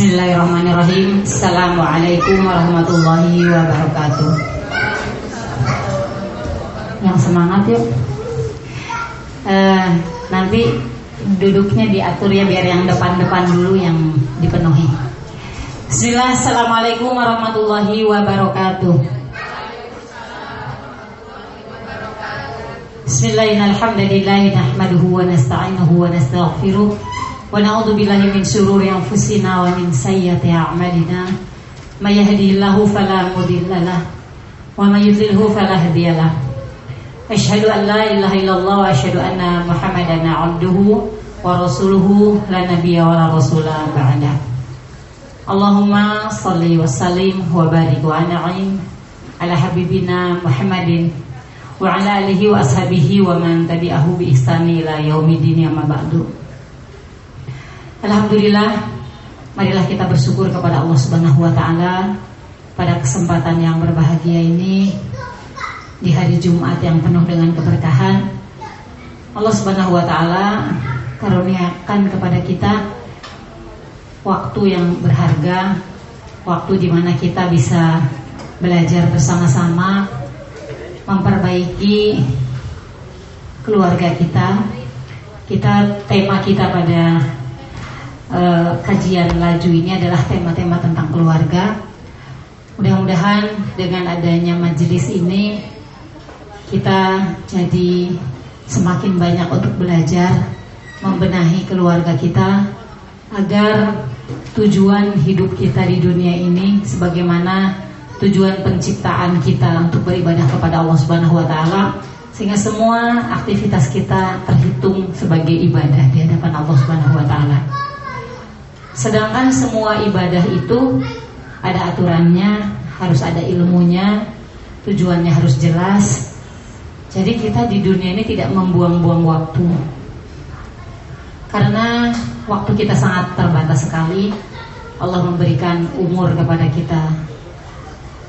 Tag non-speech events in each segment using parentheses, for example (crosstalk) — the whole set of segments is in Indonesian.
Bismillahirrahmanirrahim. Assalamualaikum warahmatullahi wabarakatuh. Yang semangat yuk. Uh, Nanti duduknya diatur ya Biar yang depan-depan dulu yang dipenuhi. Bismillah. Assalamualaikum warahmatullahi wabarakatuh. Bismillahirrahmanirrahim. Nahmaduhu wa nasta'inuhu wa nastaghfiruh ونعوذ بالله من شرور أنفسنا ومن سيئات أعمالنا من يهده الله فلا مضل له ومن يضلله فلا هادي له أشهد أن لا إله إلا الله وأشهد أن محمدا عبده ورسوله لا نبي ولا رسول بعده اللهم صل وسلم وبارك وأنعم على حبيبنا محمد وعلى آله وأصحابه ومن تبعه بإحسان إلى يوم الدين أما بعد Alhamdulillah Marilah kita bersyukur kepada Allah Subhanahu wa taala pada kesempatan yang berbahagia ini di hari Jumat yang penuh dengan keberkahan. Allah Subhanahu wa taala karuniakan kepada kita waktu yang berharga, waktu di mana kita bisa belajar bersama-sama memperbaiki keluarga kita. Kita tema kita pada uh, kajian laju ini adalah tema-tema tentang keluarga. Mudah-mudahan dengan adanya majelis ini kita jadi semakin banyak untuk belajar membenahi keluarga kita agar tujuan hidup kita di dunia ini sebagaimana tujuan penciptaan kita untuk beribadah kepada Allah Subhanahu wa taala sehingga semua aktivitas kita terhitung sebagai ibadah di hadapan Allah Subhanahu wa taala. Sedangkan semua ibadah itu ada aturannya, harus ada ilmunya, tujuannya harus jelas. Jadi kita di dunia ini tidak membuang-buang waktu. Karena waktu kita sangat terbatas sekali. Allah memberikan umur kepada kita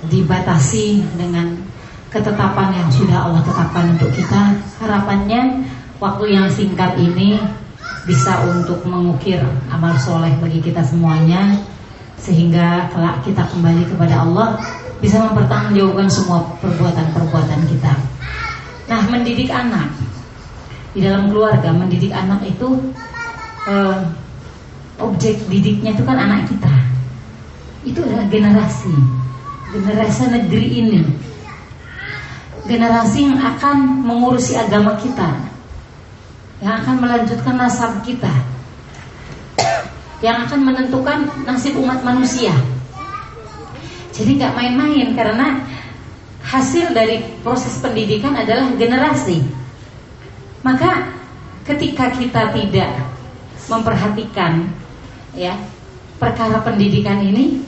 dibatasi dengan ketetapan yang sudah Allah tetapkan untuk kita. Harapannya waktu yang singkat ini bisa untuk mengukir amal soleh bagi kita semuanya sehingga kelak kita kembali kepada Allah bisa mempertanggungjawabkan semua perbuatan-perbuatan kita. Nah, mendidik anak di dalam keluarga, mendidik anak itu eh, objek didiknya itu kan anak kita. Itu adalah generasi, generasi negeri ini, generasi yang akan mengurusi agama kita, yang akan melanjutkan nasab kita. Yang akan menentukan nasib umat manusia. Jadi nggak main-main karena hasil dari proses pendidikan adalah generasi. Maka ketika kita tidak memperhatikan ya perkara pendidikan ini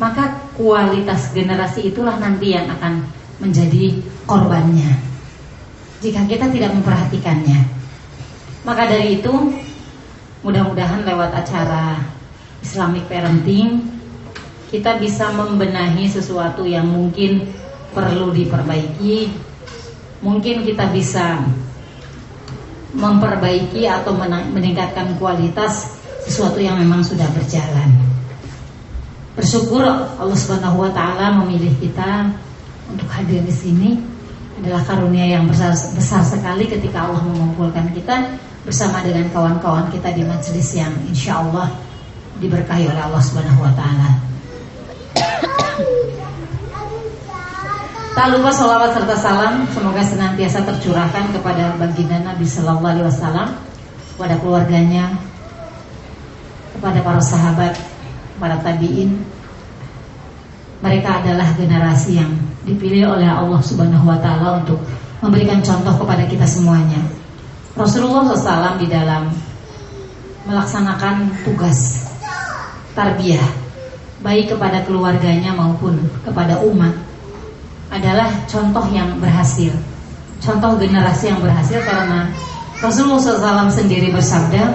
maka kualitas generasi itulah nanti yang akan menjadi korbannya. Jika kita tidak memperhatikannya maka dari itu mudah-mudahan lewat acara Islamic Parenting kita bisa membenahi sesuatu yang mungkin perlu diperbaiki. Mungkin kita bisa memperbaiki atau meningkatkan kualitas sesuatu yang memang sudah berjalan. Bersyukur Allah Subhanahu wa taala memilih kita untuk hadir di sini adalah karunia yang besar, besar sekali ketika Allah mengumpulkan kita bersama dengan kawan-kawan kita di majelis yang insya Allah diberkahi oleh Allah Subhanahu Wa Taala. Tak lupa salawat serta salam semoga senantiasa tercurahkan kepada baginda Nabi Sallallahu Alaihi Wasallam, kepada keluarganya, kepada para sahabat, para tabiin. Mereka adalah generasi yang dipilih oleh Allah Subhanahu Wa Taala untuk memberikan contoh kepada kita semuanya. Rasulullah SAW di dalam melaksanakan tugas tarbiyah baik kepada keluarganya maupun kepada umat adalah contoh yang berhasil, contoh generasi yang berhasil karena Rasulullah SAW sendiri bersabda,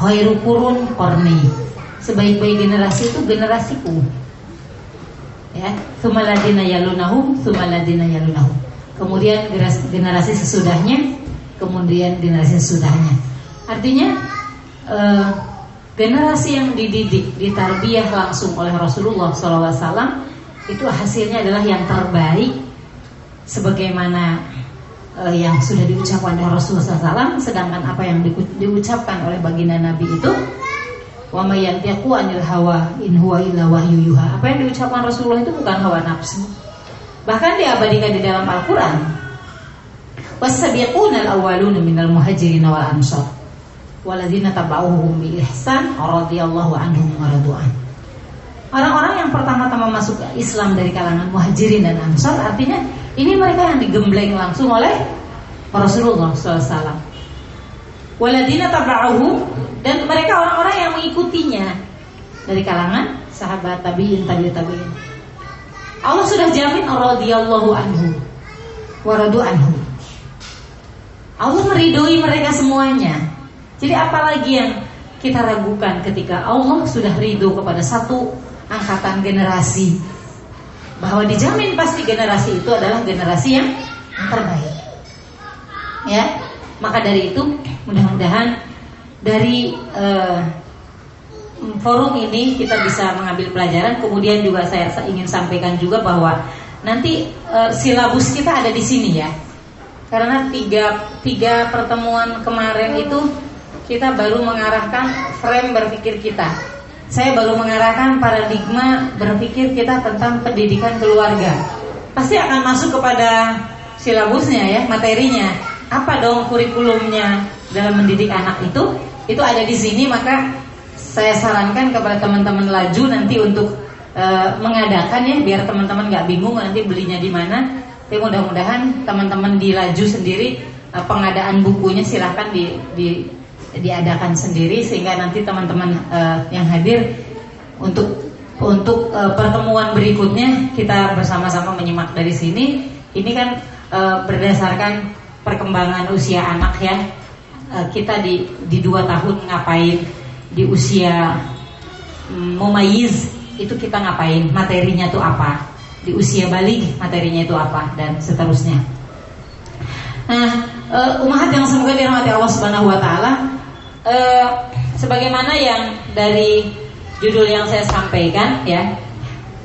"Khairu kurun korni." Sebaik-baik generasi itu generasiku. Ya, sumaladina yalunahum, sumaladina yalunahum. Kemudian generasi sesudahnya kemudian generasi sesudahnya. Artinya uh, generasi yang dididik, ditarbiyah langsung oleh Rasulullah SAW itu hasilnya adalah yang terbaik sebagaimana uh, yang sudah diucapkan oleh Rasulullah SAW sedangkan apa yang di, diucapkan oleh baginda Nabi itu wa mayantiqu anil hawa in huwa illa wahyu yuha apa yang diucapkan Rasulullah itu bukan hawa nafsu bahkan diabadikan di dalam Al-Qur'an wasabiquna al-awwaluna minal muhajirin wal ansar waladina tabauhum bi ihsan radhiyallahu anhum wa radu'an Orang-orang yang pertama-tama masuk Islam dari kalangan muhajirin dan ansar artinya ini mereka yang digembleng langsung oleh Rasulullah SAW. Waladina tabauhum dan mereka orang-orang yang mengikutinya dari kalangan sahabat tabiin tabiin tabiin. Allah sudah jamin radhiyallahu anhu waradu anhu. Allah meridhoi mereka semuanya. Jadi apalagi yang kita ragukan ketika Allah sudah ridho kepada satu angkatan generasi bahwa dijamin pasti generasi itu adalah generasi yang terbaik. Ya, maka dari itu mudah-mudahan dari uh, forum ini kita bisa mengambil pelajaran. Kemudian juga saya ingin sampaikan juga bahwa nanti uh, silabus kita ada di sini ya. Karena tiga tiga pertemuan kemarin itu kita baru mengarahkan frame berpikir kita saya baru mengarahkan paradigma berpikir kita tentang pendidikan keluarga. Pasti akan masuk kepada silabusnya ya, materinya. Apa dong kurikulumnya dalam mendidik anak itu? Itu ada di sini maka saya sarankan kepada teman-teman laju nanti untuk e, mengadakan ya biar teman-teman nggak bingung nanti belinya di mana. Tapi mudah-mudahan teman-teman di laju sendiri e, pengadaan bukunya silahkan di, di diadakan sendiri sehingga nanti teman-teman uh, yang hadir untuk untuk uh, pertemuan berikutnya kita bersama-sama menyimak dari sini. Ini kan uh, berdasarkan perkembangan usia anak ya. Uh, kita di di dua tahun ngapain di usia um, mumayiz itu kita ngapain materinya itu apa di usia balik materinya itu apa dan seterusnya. Nah, uh, umat yang semoga dirahmati Allah Subhanahu wa taala, uh, sebagaimana yang dari judul yang saya sampaikan ya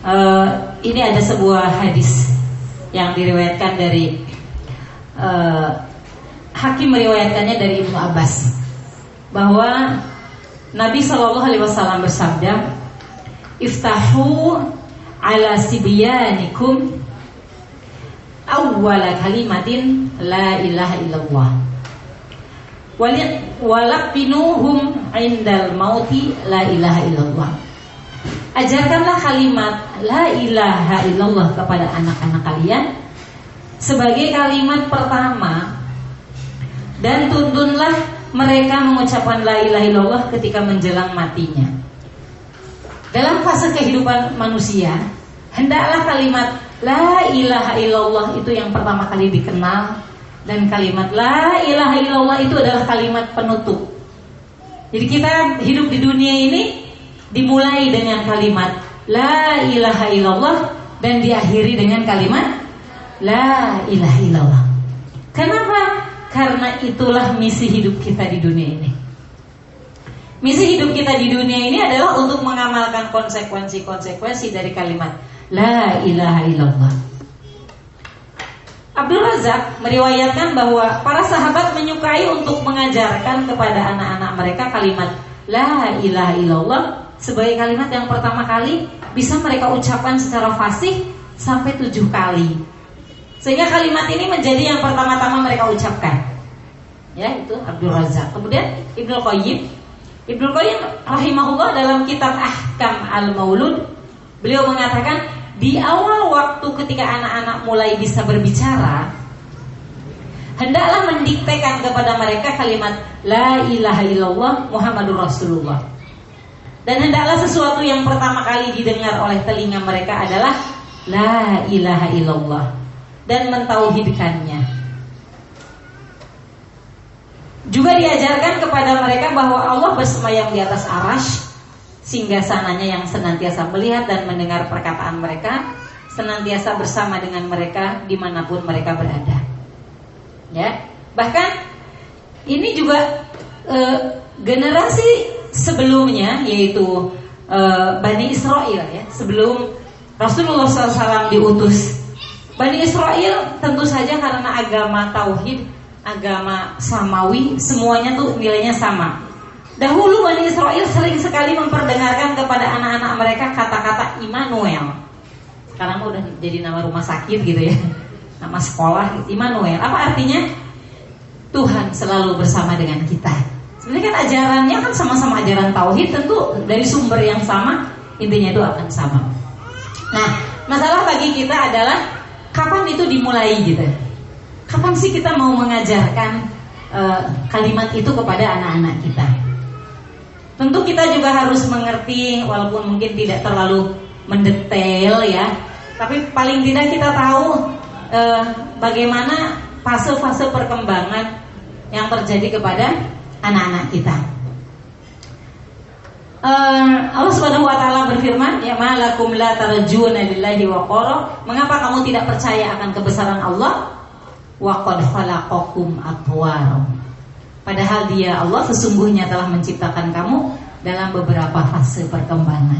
uh, ini ada sebuah hadis yang diriwayatkan dari uh, hakim meriwayatkannya dari Ibnu Abbas bahwa Nabi Shallallahu Alaihi Wasallam bersabda iftahu ala sibyanikum awwala kalimatin la ilaha illallah walaqinuhum indal mauti la ilaha illallah. Ajarkanlah kalimat la ilaha illallah kepada anak-anak kalian sebagai kalimat pertama dan tuntunlah mereka mengucapkan la ilaha illallah ketika menjelang matinya. Dalam fase kehidupan manusia, hendaklah kalimat la ilaha illallah itu yang pertama kali dikenal dan kalimat la ilaha illallah itu adalah kalimat penutup. Jadi kita hidup di dunia ini dimulai dengan kalimat la ilaha illallah dan diakhiri dengan kalimat la ilaha illallah. Kenapa? Karena itulah misi hidup kita di dunia ini. Misi hidup kita di dunia ini adalah untuk mengamalkan konsekuensi-konsekuensi dari kalimat la ilaha illallah. Abdul Razak meriwayatkan bahwa para sahabat menyukai untuk mengajarkan kepada anak-anak mereka kalimat La ilaha illallah sebagai kalimat yang pertama kali bisa mereka ucapkan secara fasih sampai tujuh kali. Sehingga kalimat ini menjadi yang pertama-tama mereka ucapkan. Ya, itu Abdul Razak. Kemudian Ibnu Qayyim Ibnu Qayyim rahimahullah dalam kitab Ahkam Al-Maulud beliau mengatakan di awal waktu ketika anak-anak mulai bisa berbicara, hendaklah mendiktekan kepada mereka kalimat La ilaha illallah Muhammadur Rasulullah. Dan hendaklah sesuatu yang pertama kali didengar oleh telinga mereka adalah La ilaha illallah dan mentauhidkannya. Juga diajarkan kepada mereka bahwa Allah bersemayam di atas arash sehingga sananya yang senantiasa melihat dan mendengar perkataan mereka, senantiasa bersama dengan mereka di mana pun mereka berada. Ya, bahkan ini juga e, generasi sebelumnya yaitu uh, Bani Israel ya sebelum Rasulullah SAW diutus Bani Israel tentu saja karena agama tauhid agama samawi semuanya tuh nilainya sama. Dahulu Bani Israel sering sekali memperdengarkan kepada anak-anak mereka kata-kata Immanuel. Sekarang udah jadi nama rumah sakit gitu ya. (laughs) Nama sekolah Immanuel. Apa artinya? Tuhan selalu bersama dengan kita. Sebenarnya kan ajarannya kan sama-sama ajaran tauhid tentu dari sumber yang sama intinya itu akan sama. Nah masalah bagi kita adalah kapan itu dimulai gitu kapan sih kita mau mengajarkan uh, kalimat itu kepada anak-anak kita tentu kita juga harus mengerti walaupun mungkin tidak terlalu mendetail ya tapi paling tidak kita tahu uh, bagaimana fase-fase perkembangan yang terjadi kepada anak-anak kita. Uh, Allah Subhanahu wa taala berfirman, "Ya malakum la tarjuna lillahi wa qara?" Mengapa kamu tidak percaya akan kebesaran Allah? Wa qad khalaqakum atwar. Padahal Dia Allah sesungguhnya telah menciptakan kamu dalam beberapa fase perkembangan.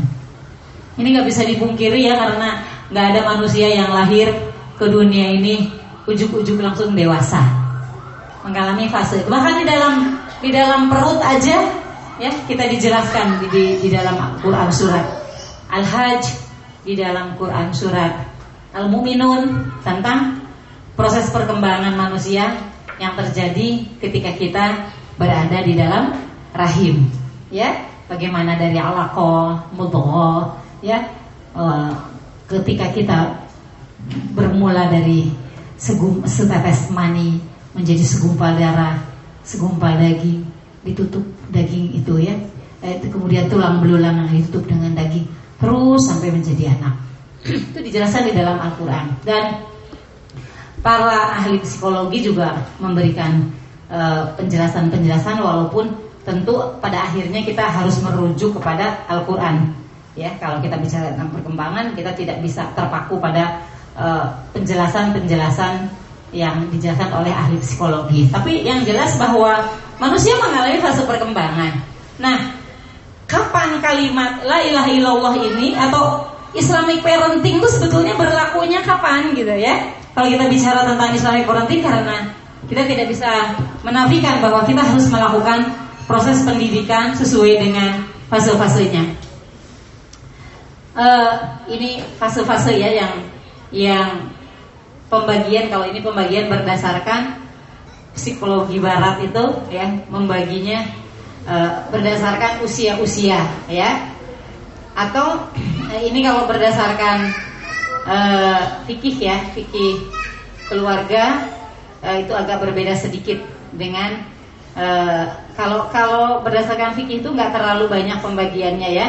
Ini nggak bisa dipungkiri ya karena nggak ada manusia yang lahir ke dunia ini ujuk-ujuk langsung dewasa mengalami fase. Bahkan di dalam di dalam perut aja ya kita dijelaskan di, di, di dalam Quran surat Al-Hajj di dalam Quran surat Al-Mu'minun tentang proses perkembangan manusia yang terjadi ketika kita berada di dalam rahim ya bagaimana dari alaqah mudghah ya uh, ketika kita bermula dari segum setetes mani menjadi segumpal darah, segumpal daging, ditutup daging itu ya. Eh, kemudian tulang belulang yang ditutup dengan daging terus sampai menjadi anak. (clears throat) itu dijelaskan di dalam Al-Qur'an dan para ahli psikologi juga memberikan eh, penjelasan-penjelasan walaupun tentu pada akhirnya kita harus merujuk kepada Al-Qur'an. Ya, kalau kita bicara tentang perkembangan, kita tidak bisa terpaku pada eh, penjelasan-penjelasan uh, yang dijelaskan oleh ahli psikologi. Tapi yang jelas bahwa manusia mengalami fase perkembangan. Nah, kapan kalimat la ilaha illallah ini atau Islamic parenting itu sebetulnya berlakunya kapan gitu ya? Kalau kita bicara tentang Islamic parenting karena kita tidak bisa menafikan bahwa kita harus melakukan proses pendidikan sesuai dengan fase-fasenya. Uh, ini fase-fase ya yang yang pembagian kalau ini pembagian berdasarkan psikologi barat itu ya membaginya e, berdasarkan usia-usia ya atau e, ini kalau berdasarkan e, fikih ya fikih keluarga e, itu agak berbeda sedikit dengan e, kalau kalau berdasarkan fikih itu nggak terlalu banyak pembagiannya ya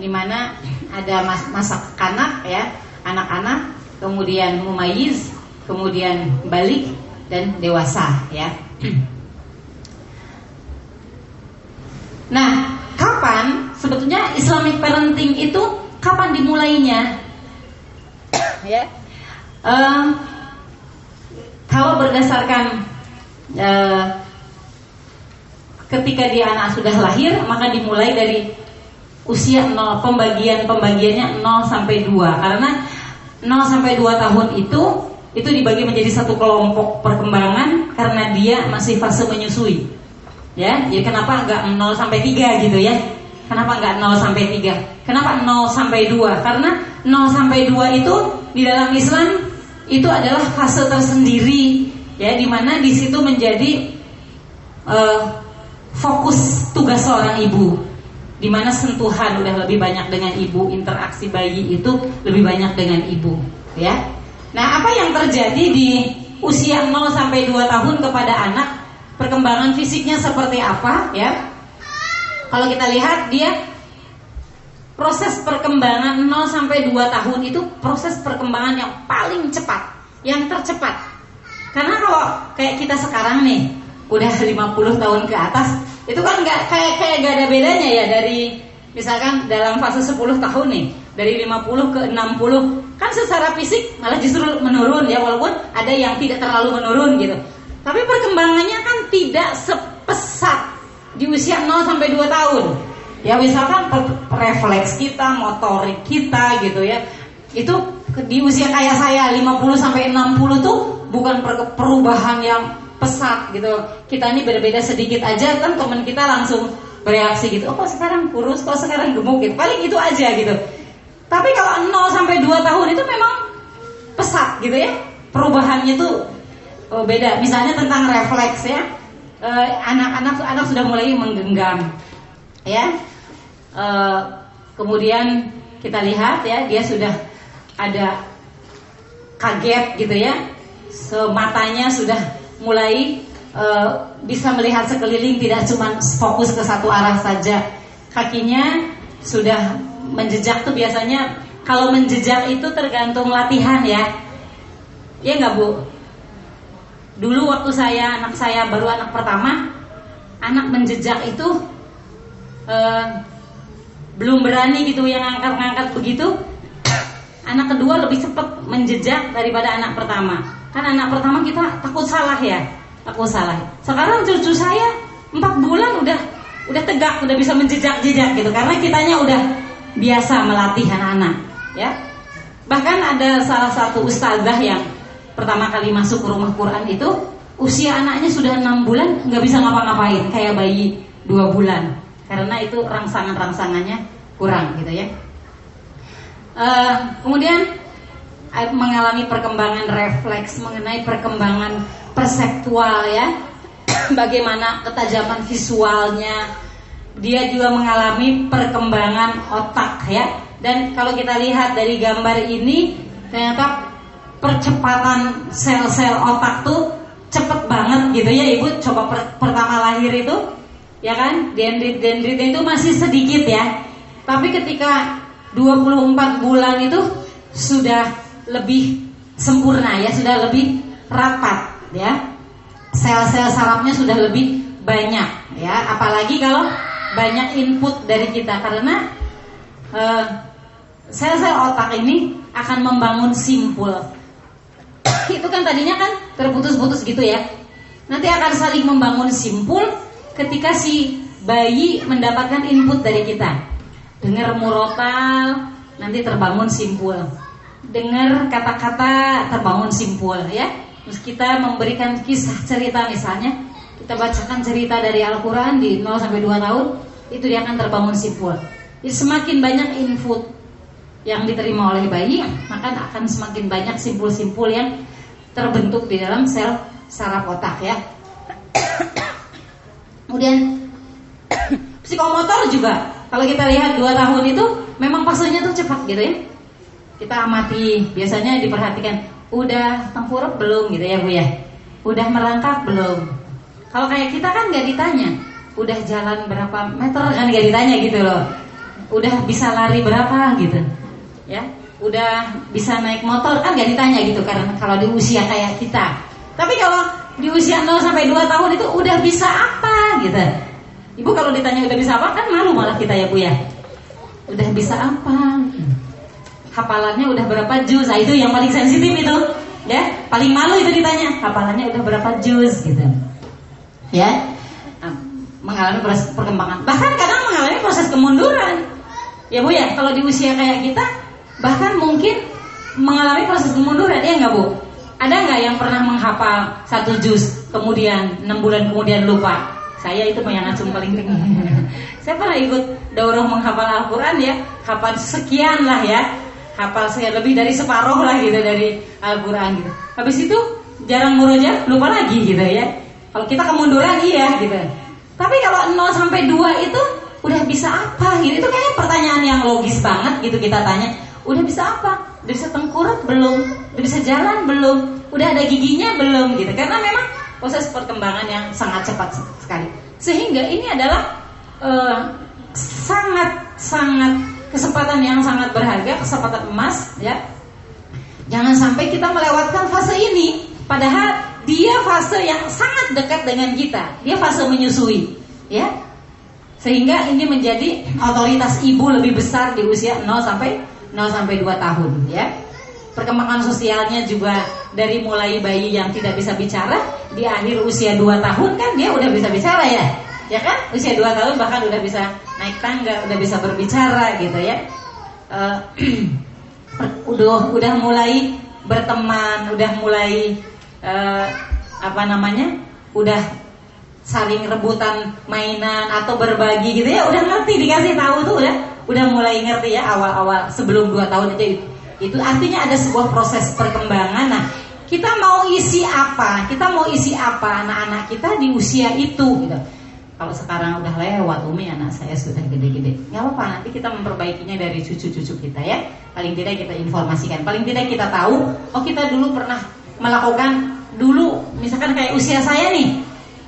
di mana ada mas, masa kanak ya anak-anak kemudian mumayiz, kemudian balik dan dewasa ya. Nah, kapan sebetulnya Islamic parenting itu kapan dimulainya? Ya. Uh, kalau berdasarkan uh, ketika dia anak sudah lahir maka dimulai dari usia 0 pembagian pembagiannya 0 sampai 2 karena 0 sampai 2 tahun itu itu dibagi menjadi satu kelompok perkembangan karena dia masih fase menyusui. Ya, ya kenapa enggak 0 sampai 3 gitu ya? Kenapa enggak 0 sampai 3? Kenapa 0 sampai 2? Karena 0 sampai 2 itu di dalam Islam itu adalah fase tersendiri ya di mana di situ menjadi uh, fokus tugas seorang ibu di mana sentuhan udah lebih banyak dengan ibu, interaksi bayi itu lebih banyak dengan ibu, ya. Nah, apa yang terjadi di usia 0 sampai 2 tahun kepada anak? Perkembangan fisiknya seperti apa, ya? Kalau kita lihat dia proses perkembangan 0 sampai 2 tahun itu proses perkembangan yang paling cepat, yang tercepat. Karena kalau kayak kita sekarang nih, udah 50 tahun ke atas, itu kan nggak kayak kayak gak ada bedanya ya dari misalkan dalam fase 10 tahun nih dari 50 ke 60 kan secara fisik malah justru menurun ya walaupun ada yang tidak terlalu menurun gitu tapi perkembangannya kan tidak sepesat di usia 0 sampai 2 tahun Ya misalkan refleks kita, motorik kita gitu ya. Itu di usia kayak saya 50 sampai 60 tuh bukan perubahan yang pesat gitu. Kita ini berbeda sedikit aja kan teman kita langsung bereaksi gitu. Oh kok sekarang kurus, kok sekarang gemuk gitu. Paling itu aja gitu. Tapi kalau 0 sampai 2 tahun itu memang pesat gitu ya. Perubahannya tuh oh, beda. Misalnya tentang refleks ya. Eh, anak-anak anak sudah mulai menggenggam ya. E, kemudian kita lihat ya dia sudah ada kaget gitu ya. Sematanya sudah mulai e, bisa melihat sekeliling tidak cuma fokus ke satu arah saja. Kakinya sudah menjejak tuh biasanya kalau menjejak itu tergantung latihan ya. Ya nggak bu dulu waktu saya anak saya baru anak pertama anak menjejak itu eh, belum berani gitu yang angkat-angkat begitu. Anak kedua lebih cepat menjejak daripada anak pertama. Kan anak pertama kita takut salah ya takut salah. Sekarang cucu saya empat bulan udah udah tegak udah bisa menjejak-jejak gitu. Karena kitanya udah biasa melatih anak-anak ya. Bahkan ada salah satu ustazah yang pertama kali masuk ke rumah Quran itu usia anaknya sudah enam bulan nggak bisa ngapa-ngapain kayak bayi dua bulan karena itu rangsangan-rangsangannya kurang gitu ya. Uh, kemudian mengalami perkembangan refleks mengenai perkembangan perseptual ya, (coughs) bagaimana ketajaman visualnya. Dia juga mengalami perkembangan otak ya. Dan kalau kita lihat dari gambar ini ternyata percepatan sel-sel otak tuh cepet banget gitu ya ibu. Coba per pertama lahir itu ya kan? Dendrit dendrit itu masih sedikit ya. Tapi ketika 24 bulan itu sudah lebih sempurna ya sudah lebih rapat ya. Sel-sel sarafnya sudah lebih banyak ya. Apalagi kalau banyak input dari kita. Karena eh, sel-sel uh, otak ini akan membangun simpul itu kan tadinya kan terputus-putus gitu ya nanti akan saling membangun simpul ketika si bayi mendapatkan input dari kita. Dengar murotal, nanti terbangun simpul. Dengar kata-kata terbangun simpul ya. Terus kita memberikan kisah cerita misalnya, kita bacakan cerita dari Al-Qur'an di 0 sampai 2 tahun, itu dia akan terbangun simpul. Jadi semakin banyak input yang diterima oleh bayi, maka akan semakin banyak simpul-simpul yang terbentuk di dalam sel saraf otak ya. Kemudian psikomotor juga. Kalau kita lihat dua tahun itu memang fasenya tuh cepat gitu ya. Kita amati, biasanya diperhatikan, udah tengkurap belum gitu ya Bu ya. Udah merangkak belum. Kalau kayak kita kan nggak ditanya, udah jalan berapa meter kan nggak ditanya gitu loh. Udah bisa lari berapa gitu. Ya, udah bisa naik motor kan nggak ditanya gitu karena kalau di usia kayak kita. Tapi kalau di usia 0 sampai 2 tahun itu udah bisa apa gitu. Ibu kalau ditanya udah bisa apa kan malu malah kita ya Bu ya. Udah bisa apa? Hafalannya udah berapa juz? Nah, itu yang paling sensitif itu. Ya, paling malu itu ditanya, hafalannya udah berapa juz gitu. Ya. Mengalami proses perkembangan. Bahkan kadang mengalami proses kemunduran. Ya Bu ya, kalau di usia kayak kita bahkan mungkin mengalami proses kemunduran ya nggak Bu? Ada nggak yang pernah menghafal satu juz kemudian enam bulan kemudian lupa? Saya itu yang langsung paling tinggi. (laughs) saya pernah ikut daurah menghafal Al-Quran ya, hafal sekian lah ya, hafal saya lebih dari separuh lah gitu dari Al-Quran gitu. Habis itu jarang muroja, lupa lagi gitu ya. Kalau kita kemunduran iya gitu. Tapi kalau 0 sampai 2 itu udah bisa apa gitu? Itu kayaknya pertanyaan yang logis banget gitu kita tanya. Udah bisa apa? Udah bisa tengkurap belum? Udah bisa jalan belum? Udah ada giginya belum gitu. Karena memang proses perkembangan yang sangat cepat sekali. Sehingga ini adalah uh, sangat sangat kesempatan yang sangat berharga, kesempatan emas ya. Jangan sampai kita melewatkan fase ini padahal dia fase yang sangat dekat dengan kita. Dia fase menyusui, ya. Sehingga ini menjadi otoritas ibu lebih besar di usia 0 sampai 0 sampai 2 tahun ya. Perkembangan sosialnya juga dari mulai bayi yang tidak bisa bicara di akhir usia 2 tahun kan dia udah bisa bicara ya. Ya kan? Usia 2 tahun bahkan udah bisa naik tangga, udah bisa berbicara gitu ya. (clears throat) Uh, udah udah mulai berteman, udah mulai uh, apa namanya? Udah saling rebutan mainan atau berbagi gitu ya, udah ngerti dikasih tahu tuh udah udah mulai ngerti ya awal-awal sebelum dua tahun itu itu artinya ada sebuah proses perkembangan. Nah, kita mau isi apa? Kita mau isi apa anak-anak kita di usia itu gitu. Kalau sekarang udah lewat Umi anak saya sudah gede-gede. Gak apa-apa nanti kita memperbaikinya dari cucu-cucu kita ya. Paling tidak kita informasikan. Paling tidak kita tahu oh kita dulu pernah melakukan dulu misalkan kayak usia saya nih.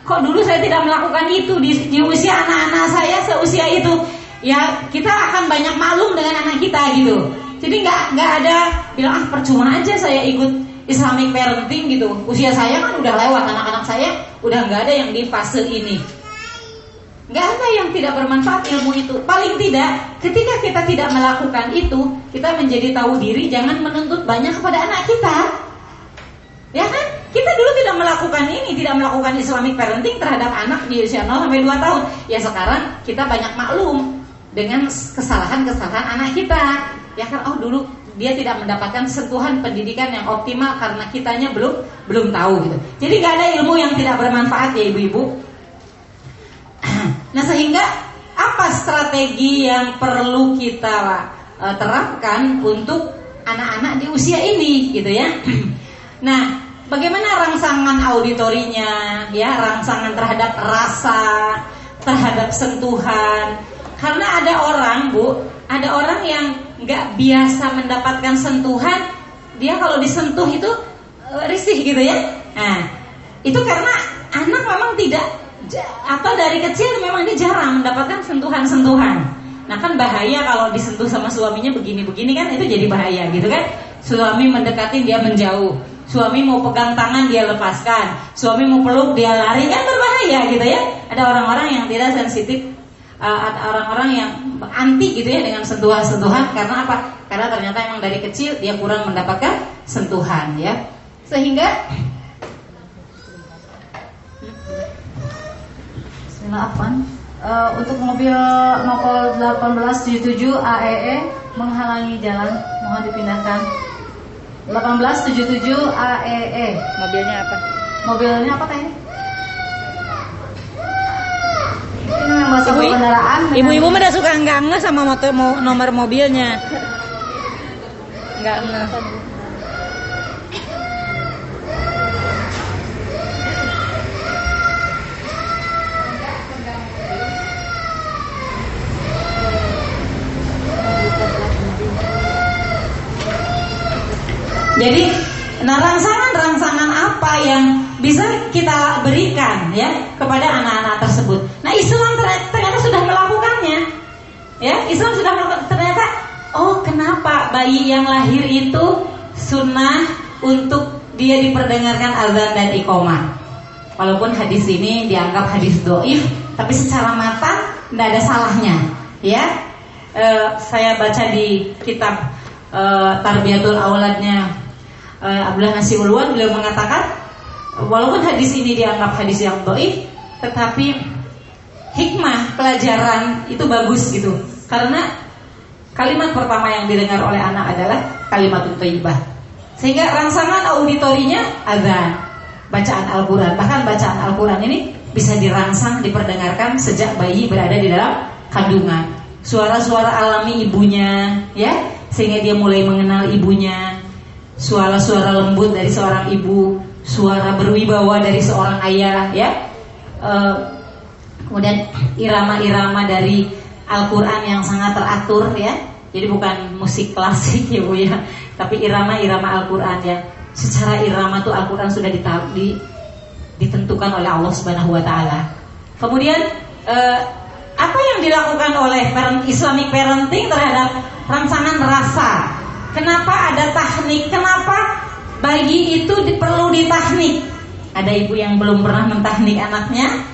Kok dulu saya tidak melakukan itu di, di usia anak-anak saya seusia itu? Ya kita akan banyak maklum dengan anak kita gitu. Jadi nggak nggak ada bilang ah percuma aja saya ikut Islamic parenting gitu. Usia saya kan udah lewat anak-anak saya udah nggak ada yang di fase ini. Gak ada yang tidak bermanfaat ilmu itu. Paling tidak, ketika kita tidak melakukan itu, kita menjadi tahu diri, jangan menuntut banyak kepada anak kita. Ya kan? Kita dulu tidak melakukan ini, tidak melakukan Islamic parenting terhadap anak di usia 0 sampai 2 tahun. Ya sekarang kita banyak maklum dengan kesalahan-kesalahan anak kita. Ya kan, oh dulu dia tidak mendapatkan sentuhan pendidikan yang optimal karena kitanya belum belum tahu gitu. Jadi gak ada ilmu yang tidak bermanfaat ya ibu-ibu. (clears throat) Nah sehingga apa strategi yang perlu kita uh, terapkan untuk anak-anak di usia ini gitu ya. (clears throat) Nah bagaimana rangsangan auditorinya ya rangsangan terhadap rasa terhadap sentuhan karena ada orang bu ada orang yang nggak biasa mendapatkan sentuhan dia kalau disentuh itu uh, risih gitu ya nah itu karena anak memang tidak atau dari kecil memang dia jarang mendapatkan sentuhan-sentuhan. Nah kan bahaya kalau disentuh sama suaminya begini-begini kan itu jadi bahaya gitu kan. Suami mendekati dia menjauh. Suami mau pegang tangan dia lepaskan. Suami mau peluk dia lari kan berbahaya gitu ya. Ada orang-orang yang tidak sensitif uh, ada orang-orang yang anti gitu ya dengan sentuhan-sentuhan karena apa? Karena ternyata emang dari kecil dia kurang mendapatkan sentuhan ya. Sehingga Bismillah uh, untuk mobil Nopol 1877 AEE menghalangi jalan mohon dipindahkan 1877 AEE mobilnya apa? Mobilnya apa teh? Ini ibu, kendaraan ibu-ibu mah suka enggak enggak sama motor nomor mobilnya? Enggak enggak Jadi nah rangsangan-rangsangan apa yang bisa kita berikan ya kepada anak-anak tersebut. Nah Islam ternyata sudah melakukannya. Ya Islam sudah melakukan ternyata oh kenapa bayi yang lahir itu sunnah untuk dia diperdengarkan azan dan iqomah. Walaupun hadis ini dianggap hadis doif, tapi secara mata tidak ada salahnya. Ya, e, saya baca di kitab e, Tarbiyatul Auladnya Abdullah Nasi Ulwan beliau mengatakan walaupun hadis ini dianggap hadis yang doif tetapi hikmah pelajaran itu bagus gitu. Karena kalimat pertama yang didengar oleh anak adalah kalimat thayyibah. Sehingga rangsangan auditorinya azan bacaan Al-Quran. Bahkan bacaan Al-Quran ini bisa dirangsang diperdengarkan sejak bayi berada di dalam kandungan. Suara-suara alami ibunya ya sehingga dia mulai mengenal ibunya suara-suara lembut dari seorang ibu, suara berwibawa dari seorang ayah, ya. Uh, kemudian irama-irama dari Al-Quran yang sangat teratur, ya. Jadi bukan musik klasik (laughs) ya bu ya, tapi irama-irama Al-Quran ya. Secara irama tuh Al-Quran sudah di, ditentukan oleh Allah Subhanahu Wa Taala. Kemudian uh, apa yang dilakukan oleh Islamic parenting terhadap rangsangan rasa Kenapa ada tahnik? Kenapa bayi itu perlu ditahnik? Ada ibu yang belum pernah mentahnik anaknya,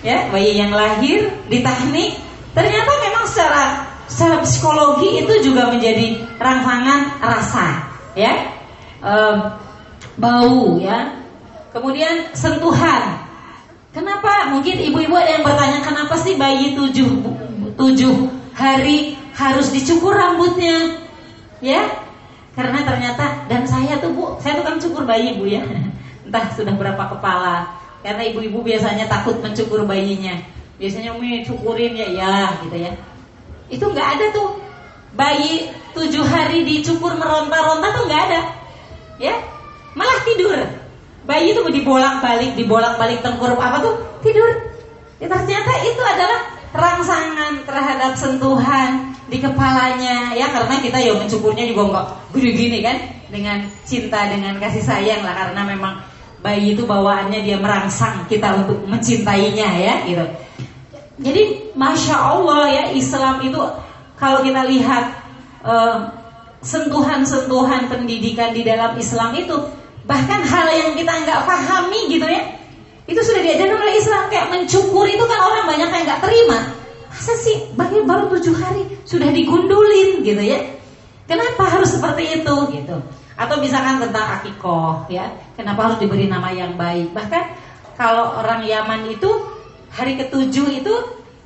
ya bayi yang lahir ditahnik. Ternyata memang secara secara psikologi itu juga menjadi rangsangan rasa, ya e, bau, ya. Kemudian sentuhan. Kenapa? Mungkin ibu-ibu ada yang bertanya kenapa sih bayi tujuh tujuh hari harus dicukur rambutnya, ya? Karena ternyata dan saya tuh bu, saya tuh kan cukur bayi bu ya, (laughs) entah sudah berapa kepala. Karena ibu-ibu biasanya takut mencukur bayinya, biasanya umi cukurin ya ya gitu ya. Itu nggak ada tuh bayi tujuh hari dicukur meronta-ronta tuh nggak ada, ya? Malah tidur. Bayi itu dibolak-balik, dibolak-balik tengkurap apa tuh tidur. Ya, ternyata itu adalah rangsangan terhadap sentuhan di kepalanya ya karena kita ya mencukurnya juga nggak gini gini kan? Dengan cinta dengan kasih sayang lah karena memang bayi itu bawaannya dia merangsang kita untuk mencintainya ya gitu. Jadi masya Allah ya Islam itu kalau kita lihat eh, sentuhan-sentuhan pendidikan di dalam Islam itu bahkan hal yang kita nggak pahami gitu ya itu sudah diajarkan oleh Islam. Kayak mencukur itu kan orang banyak yang nggak terima. Masa sih bayi baru tujuh hari sudah digundulin gitu ya? Kenapa harus seperti itu gitu? Atau misalkan tentang akikoh ya, kenapa harus diberi nama yang baik? Bahkan kalau orang Yaman itu hari ketujuh itu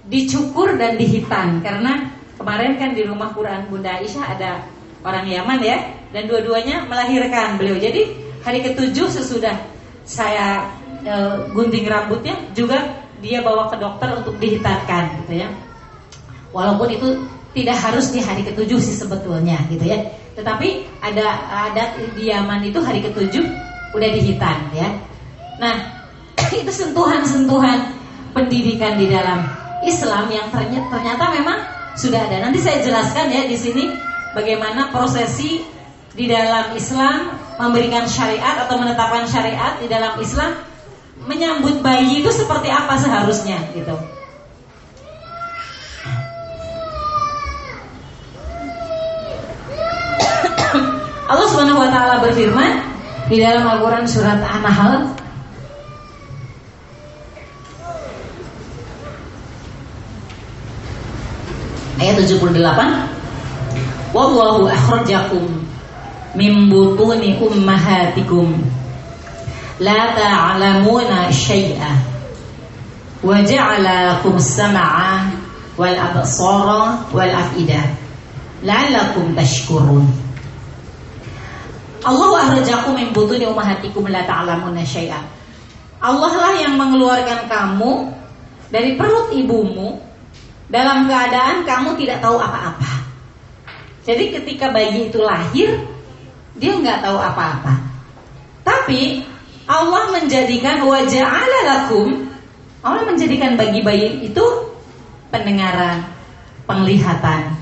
dicukur dan dihitan karena kemarin kan di rumah Quran Bunda Aisyah ada orang Yaman ya dan dua-duanya melahirkan beliau. Jadi hari ketujuh sesudah saya e, gunting rambutnya juga dia bawa ke dokter untuk dihitankan gitu ya. Walaupun itu tidak harus di hari ketujuh sih sebetulnya gitu ya. Tetapi ada adat di Yaman itu hari ketujuh udah dihitan ya. Nah, (clears throat) itu sentuhan-sentuhan pendidikan di dalam Islam yang ternyata, ternyata memang sudah ada. Nanti saya jelaskan ya di sini bagaimana prosesi di dalam Islam memberikan syariat atau menetapkan syariat di dalam Islam menyambut bayi itu seperti apa seharusnya gitu. Allah Subhanahu wa taala berfirman di dalam Al-Qur'an surat An-Nahl. Ayat 78 Wallahu akhrajakum min butuni ummahatikum. La ta'lamuna syai'a wa ja'ala lakum sam'a wal absara wal af'idah la'allakum tashkurun Allah ahrajakum min butuni ummahatikum la ta'lamuna syai'a Allah lah yang mengeluarkan kamu dari perut ibumu dalam keadaan kamu tidak tahu apa-apa. Jadi ketika bayi itu lahir, dia nggak tahu apa-apa. Tapi Allah menjadikan wajah lakum, Allah menjadikan bagi bayi itu pendengaran, penglihatan,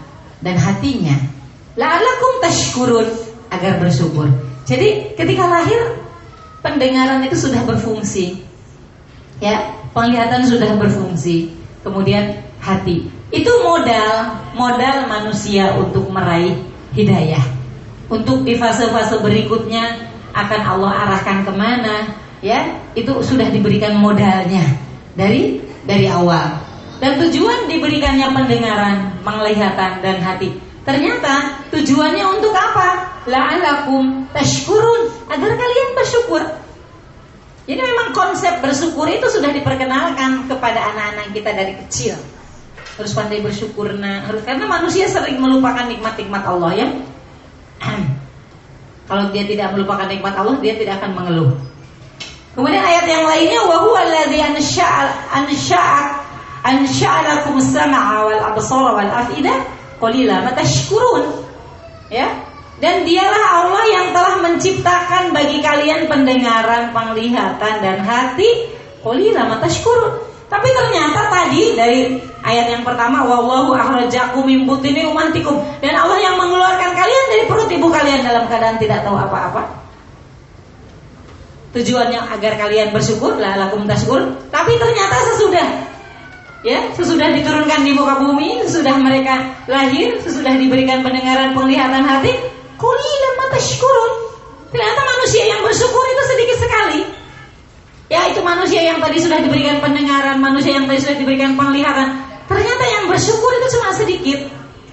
dan hatinya. La'alakum tashkurun agar bersyukur. Jadi ketika lahir pendengaran itu sudah berfungsi. Ya, penglihatan sudah berfungsi. Kemudian hati. Itu modal, modal manusia untuk meraih hidayah. Untuk di fase-fase berikutnya akan Allah arahkan ke mana, ya itu sudah diberikan modalnya dari dari awal. Dan tujuan diberikannya pendengaran, penglihatan dan hati. Ternyata tujuannya untuk apa? La'alakum tashkurun. Agar kalian bersyukur. Jadi memang konsep bersyukur itu sudah diperkenalkan kepada anak-anak kita dari kecil. Harus pandai bersyukur nah karena manusia sering melupakan nikmat-nikmat Allah ya. (clears throat) Kalau dia tidak melupakan nikmat Allah dia tidak akan mengeluh. Kemudian ayat yang lainnya wa huwa alladzi ansha'alakum sam'a wal absara wal af'idah qalila matashkurun ya dan dialah Allah yang telah menciptakan bagi kalian pendengaran, penglihatan dan hati. Qalila matashkurun. Tapi ternyata tadi dari ayat yang pertama wallahu akhrajakum min ummatikum dan Allah yang mengeluarkan kalian dari perut ibu kalian dalam keadaan tidak tahu apa-apa. Tujuannya agar kalian bersyukur lah lakum tashkur. Tapi ternyata sesudah ya, sesudah diturunkan di muka bumi, sesudah mereka lahir, sesudah diberikan pendengaran, penglihatan hati, qulilan matashkurun. Ternyata manusia yang bersyukur itu sedikit sekali. Ya itu manusia yang tadi sudah diberikan pendengaran, manusia yang tadi sudah diberikan penglihatan. Ternyata yang bersyukur itu cuma sedikit.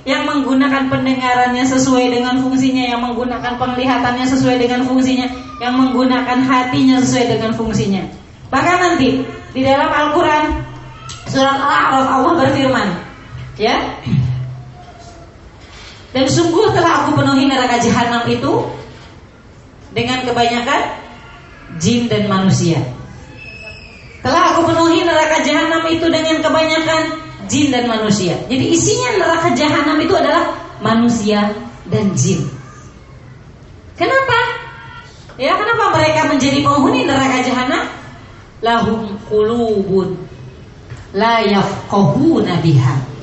Yang menggunakan pendengarannya sesuai dengan fungsinya, yang menggunakan penglihatannya sesuai dengan fungsinya, yang menggunakan hatinya sesuai dengan fungsinya. Bahkan nanti di dalam Al-Quran surat Al-A'raf Allah berfirman, Ya. Dan sungguh telah aku penuhi neraka jahanam itu dengan kebanyakan jin dan manusia. Telah aku penuhi neraka jahanam itu dengan kebanyakan jin dan manusia. Jadi isinya neraka jahanam itu adalah manusia dan jin. Kenapa? Ya, kenapa mereka menjadi penghuni neraka jahanam? Lahum qulubun la yafqahuna biha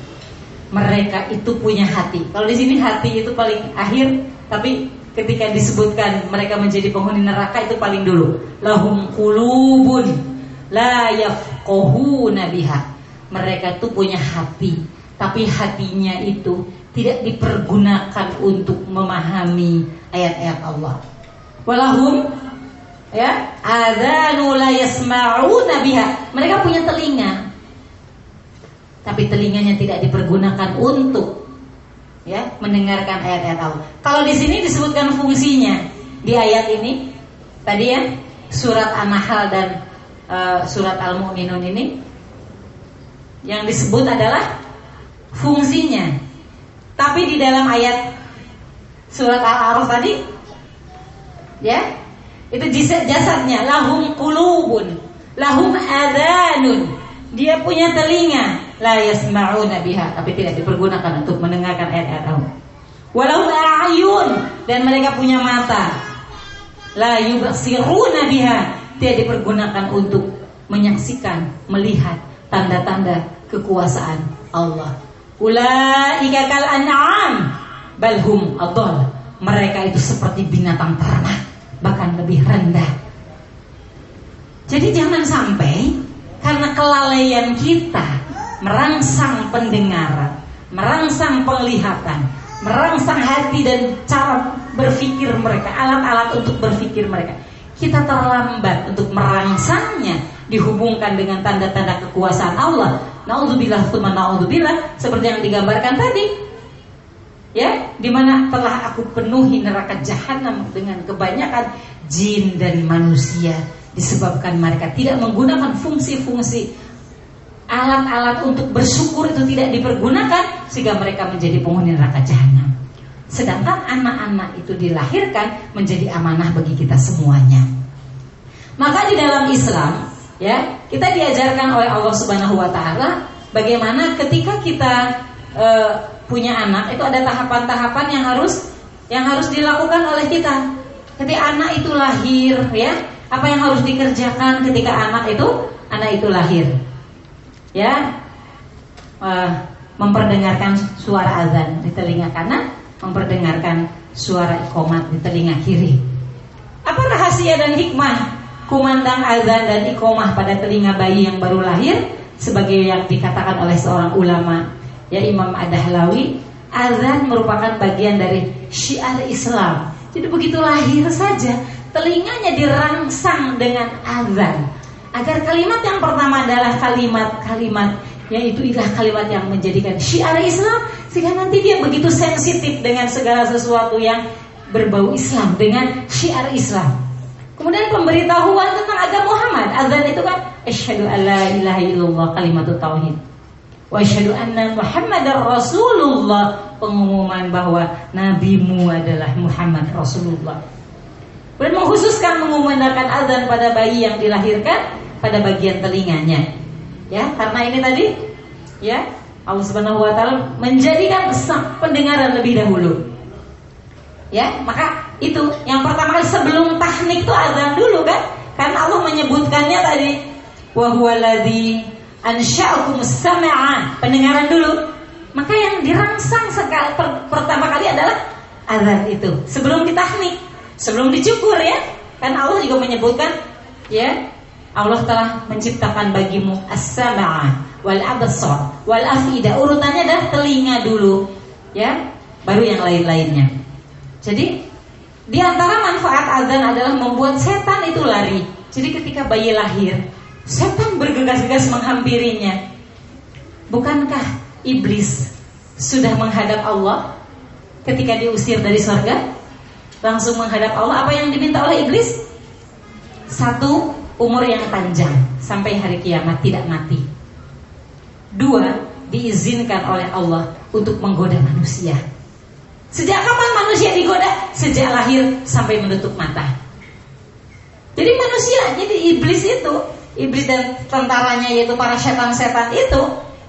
mereka itu punya hati. Kalau di sini hati itu paling akhir, tapi ketika disebutkan mereka menjadi penghuni neraka itu paling dulu. Lahum qulubun la yafqahuna biha. Mereka itu punya hati, tapi hatinya itu tidak dipergunakan untuk memahami ayat-ayat Allah. Walahum ya adzanu la yasma'una biha. Mereka punya telinga, tapi telinganya tidak dipergunakan untuk ya mendengarkan ayat-ayat Allah. Kalau di sini disebutkan fungsinya di ayat ini tadi ya surat An-Nahl dan uh, surat Al-Mu'minun ini yang disebut adalah fungsinya. Tapi di dalam ayat surat Al-A'raf tadi ya itu jasadnya lahum qulubun lahum adanun dia punya telinga la yasma'una biha tapi tidak dipergunakan untuk mendengarkan ayat-ayat Allah. Walau a'yun dan mereka punya mata la yubsiruna biha tidak dipergunakan untuk menyaksikan, melihat tanda-tanda kekuasaan Allah. Ulaika kal an'am balhum adall. Mereka itu seperti binatang ternak, bahkan lebih rendah. Jadi jangan sampai karena kelalaian kita merangsang pendengaran, merangsang penglihatan, merangsang hati dan cara berpikir mereka, alat-alat untuk berpikir mereka. Kita terlambat untuk merangsangnya dihubungkan dengan tanda-tanda kekuasaan Allah. Nauzubillah tsumma nauzubillah seperti yang digambarkan tadi. Ya, di mana telah aku penuhi neraka jahanam dengan kebanyakan jin dan manusia disebabkan mereka tidak menggunakan fungsi-fungsi alat-alat untuk bersyukur itu tidak dipergunakan sehingga mereka menjadi penghuni neraka jahanam. Sedangkan anak-anak itu dilahirkan menjadi amanah bagi kita semuanya. Maka di dalam Islam, ya, kita diajarkan oleh Allah Subhanahu wa taala bagaimana ketika kita e, punya anak itu ada tahapan-tahapan yang harus yang harus dilakukan oleh kita. Ketika anak itu lahir, ya, apa yang harus dikerjakan ketika anak itu anak itu lahir? Ya uh, memperdengarkan suara azan di telinga kanan, memperdengarkan suara ikomat di telinga kiri. Apa rahasia dan hikmah kumandang azan dan ikomah pada telinga bayi yang baru lahir? Sebagai yang dikatakan oleh seorang ulama, ya Imam Adahlawi, azan merupakan bagian dari syiar Islam. Jadi begitu lahir saja, telinganya dirangsang dengan azan agar kalimat yang pertama adalah kalimat-kalimat yaitu ilah kalimat yang menjadikan syiar Islam sehingga nanti dia begitu sensitif dengan segala sesuatu yang berbau Islam dengan syiar Islam. Kemudian pemberitahuan tentang agama Muhammad. Azan itu kan asyhadu alla ilaha illallah kalimat tauhid. Wa asyhadu anna Muhammadar Rasulullah pengumuman bahwa nabimu adalah Muhammad Rasulullah. Dan mengkhususkan mengumandangkan azan pada bayi yang dilahirkan pada bagian telinganya. Ya, karena ini tadi ya Allah Subhanahu wa taala menjadikan pendengaran lebih dahulu. Ya, maka itu yang pertama kali sebelum tahnik itu azan dulu kan? Karena Allah menyebutkannya tadi wa huwaladzi ansya'akum sam'a, pendengaran dulu. Maka yang dirangsang sekali per, pertama kali adalah azan itu sebelum ditahnik, sebelum dicukur ya. Kan Allah juga menyebutkan ya Allah telah menciptakan bagimu as-sam'a wal absar wal afida. Urutannya adalah telinga dulu, ya, baru yang lain-lainnya. Jadi di antara manfaat azan adalah membuat setan itu lari. Jadi ketika bayi lahir, setan bergegas-gegas menghampirinya. Bukankah iblis sudah menghadap Allah ketika diusir dari surga? Langsung menghadap Allah. Apa yang diminta oleh iblis? Satu, umur yang panjang sampai hari kiamat tidak mati. Dua, diizinkan oleh Allah untuk menggoda manusia. Sejak kapan manusia digoda? Sejak lahir sampai menutup mata. Jadi manusia, jadi iblis itu, iblis dan tentaranya yaitu para setan-setan itu,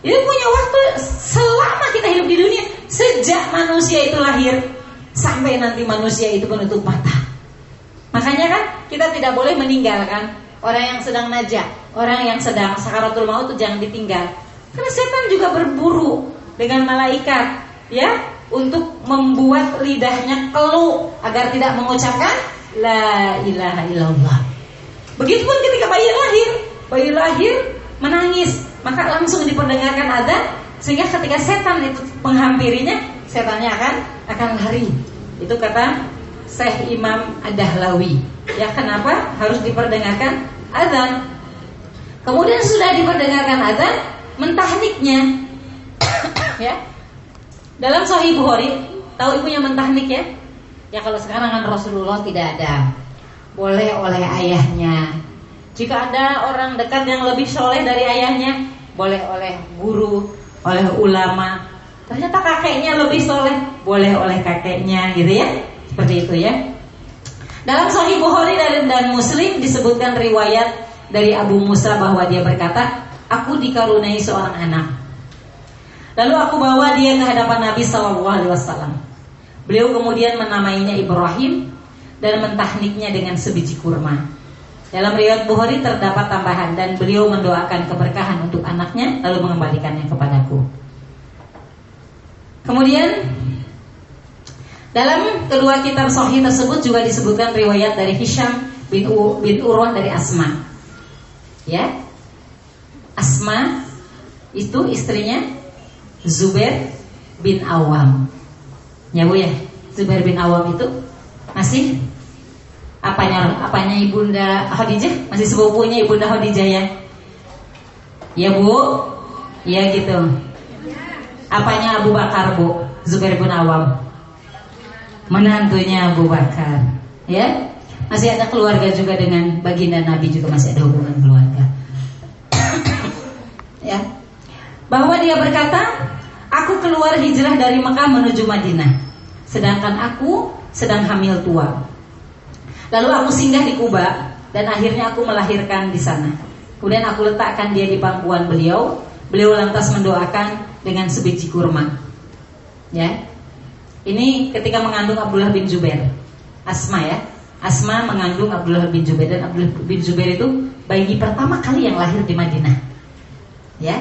itu punya waktu selama kita hidup di dunia, sejak manusia itu lahir sampai nanti manusia itu menutup mata. Makanya kan kita tidak boleh meninggalkan orang yang sedang najah, orang yang sedang sakaratul maut itu jangan ditinggal. Karena setan juga berburu dengan malaikat, ya, untuk membuat lidahnya keluh agar tidak mengucapkan la ilaha illallah. Begitupun ketika bayi lahir, bayi lahir menangis, maka langsung diperdengarkan ada sehingga ketika setan itu menghampirinya, setannya akan akan lari. Itu kata Syekh Imam Ad-Dahlawi. Ya kenapa harus diperdengarkan azan? Kemudian sudah diperdengarkan azan, mentahniknya. (coughs) ya, dalam Sahih Bukhari, tahu ibunya mentahnik ya? Ya kalau sekarang kan Rasulullah tidak ada. Boleh oleh ayahnya. Jika ada orang dekat yang lebih soleh dari ayahnya, boleh oleh guru, oleh ulama. Ternyata kakeknya lebih soleh, boleh oleh kakeknya, gitu ya? Seperti itu ya. Dalam Sahih Bukhari dan, dan Muslim disebutkan riwayat dari Abu Musa bahwa dia berkata, aku dikaruniai seorang anak Lalu aku bawa dia ke hadapan Nabi Shallallahu Alaihi Wasallam. Beliau kemudian menamainya Ibrahim dan mentahniknya dengan sebiji kurma. Dalam riwayat Bukhari terdapat tambahan dan beliau mendoakan keberkahan untuk anaknya lalu mengembalikannya kepadaku. Kemudian dalam kedua kitab Sahih tersebut juga disebutkan riwayat dari Hisham bin, U, bin Urwah dari Asma. Ya, Asma itu istrinya Zubair bin Awam. Ya Bu ya, Zubair bin Awam itu masih apanya apanya ibunda Khadijah? Masih sepupunya ibunda Khadijah ya? Ya bu. Ya gitu. Apanya Abu Bakar bu? Zubair bin Awam menantunya Abu Bakar ya masih ada keluarga juga dengan baginda Nabi juga masih ada hubungan keluarga (coughs) ya bahwa dia berkata Aku keluar hijrah dari Mekah menuju Madinah. Sedangkan aku sedang hamil tua. Lalu aku singgah di Kuba dan akhirnya aku melahirkan di sana. Kemudian aku letakkan dia di pangkuan beliau. Beliau lantas mendoakan dengan sebiji kurma. Ya. Ini ketika mengandung Abdullah bin Zubair. Asma ya. Asma mengandung Abdullah bin Zubair dan Abdullah bin Zubair itu bayi pertama kali yang lahir di Madinah. Ya,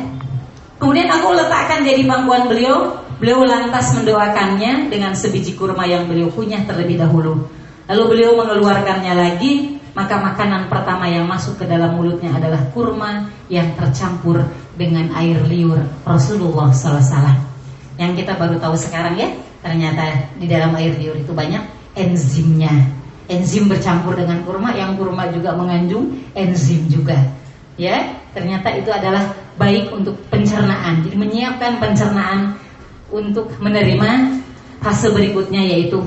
Kemudian aku letakkan dia di pangkuan beliau. Beliau lantas mendoakannya dengan sebiji kurma yang beliau punya terlebih dahulu. Lalu beliau mengeluarkannya lagi, maka makanan pertama yang masuk ke dalam mulutnya adalah kurma yang tercampur dengan air liur Rasulullah SAW. Yang kita baru tahu sekarang ya, ternyata di dalam air liur itu banyak enzimnya. Enzim bercampur dengan kurma, yang kurma juga mengandung enzim juga. Ya, ternyata itu adalah baik untuk pencernaan. Jadi menyiapkan pencernaan untuk menerima fase berikutnya yaitu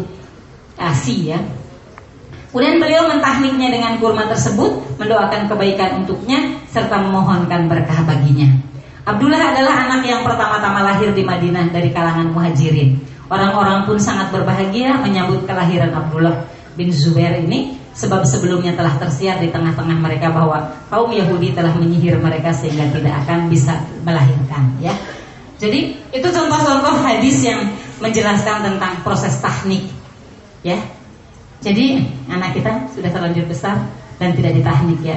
ASI ya. Kemudian beliau mentahniknya dengan kurma tersebut, mendoakan kebaikan untuknya serta memohonkan berkah baginya. Abdullah adalah anak yang pertama-tama lahir di Madinah dari kalangan muhajirin. Orang-orang pun sangat berbahagia menyambut kelahiran Abdullah bin Zubair ini Sebab sebelumnya telah tersiar di tengah-tengah mereka bahwa kaum Yahudi telah menyihir mereka sehingga tidak akan bisa melahirkan ya. Jadi itu contoh-contoh hadis yang menjelaskan tentang proses teknik ya. Jadi anak kita sudah terlanjur besar dan tidak ditahnik ya.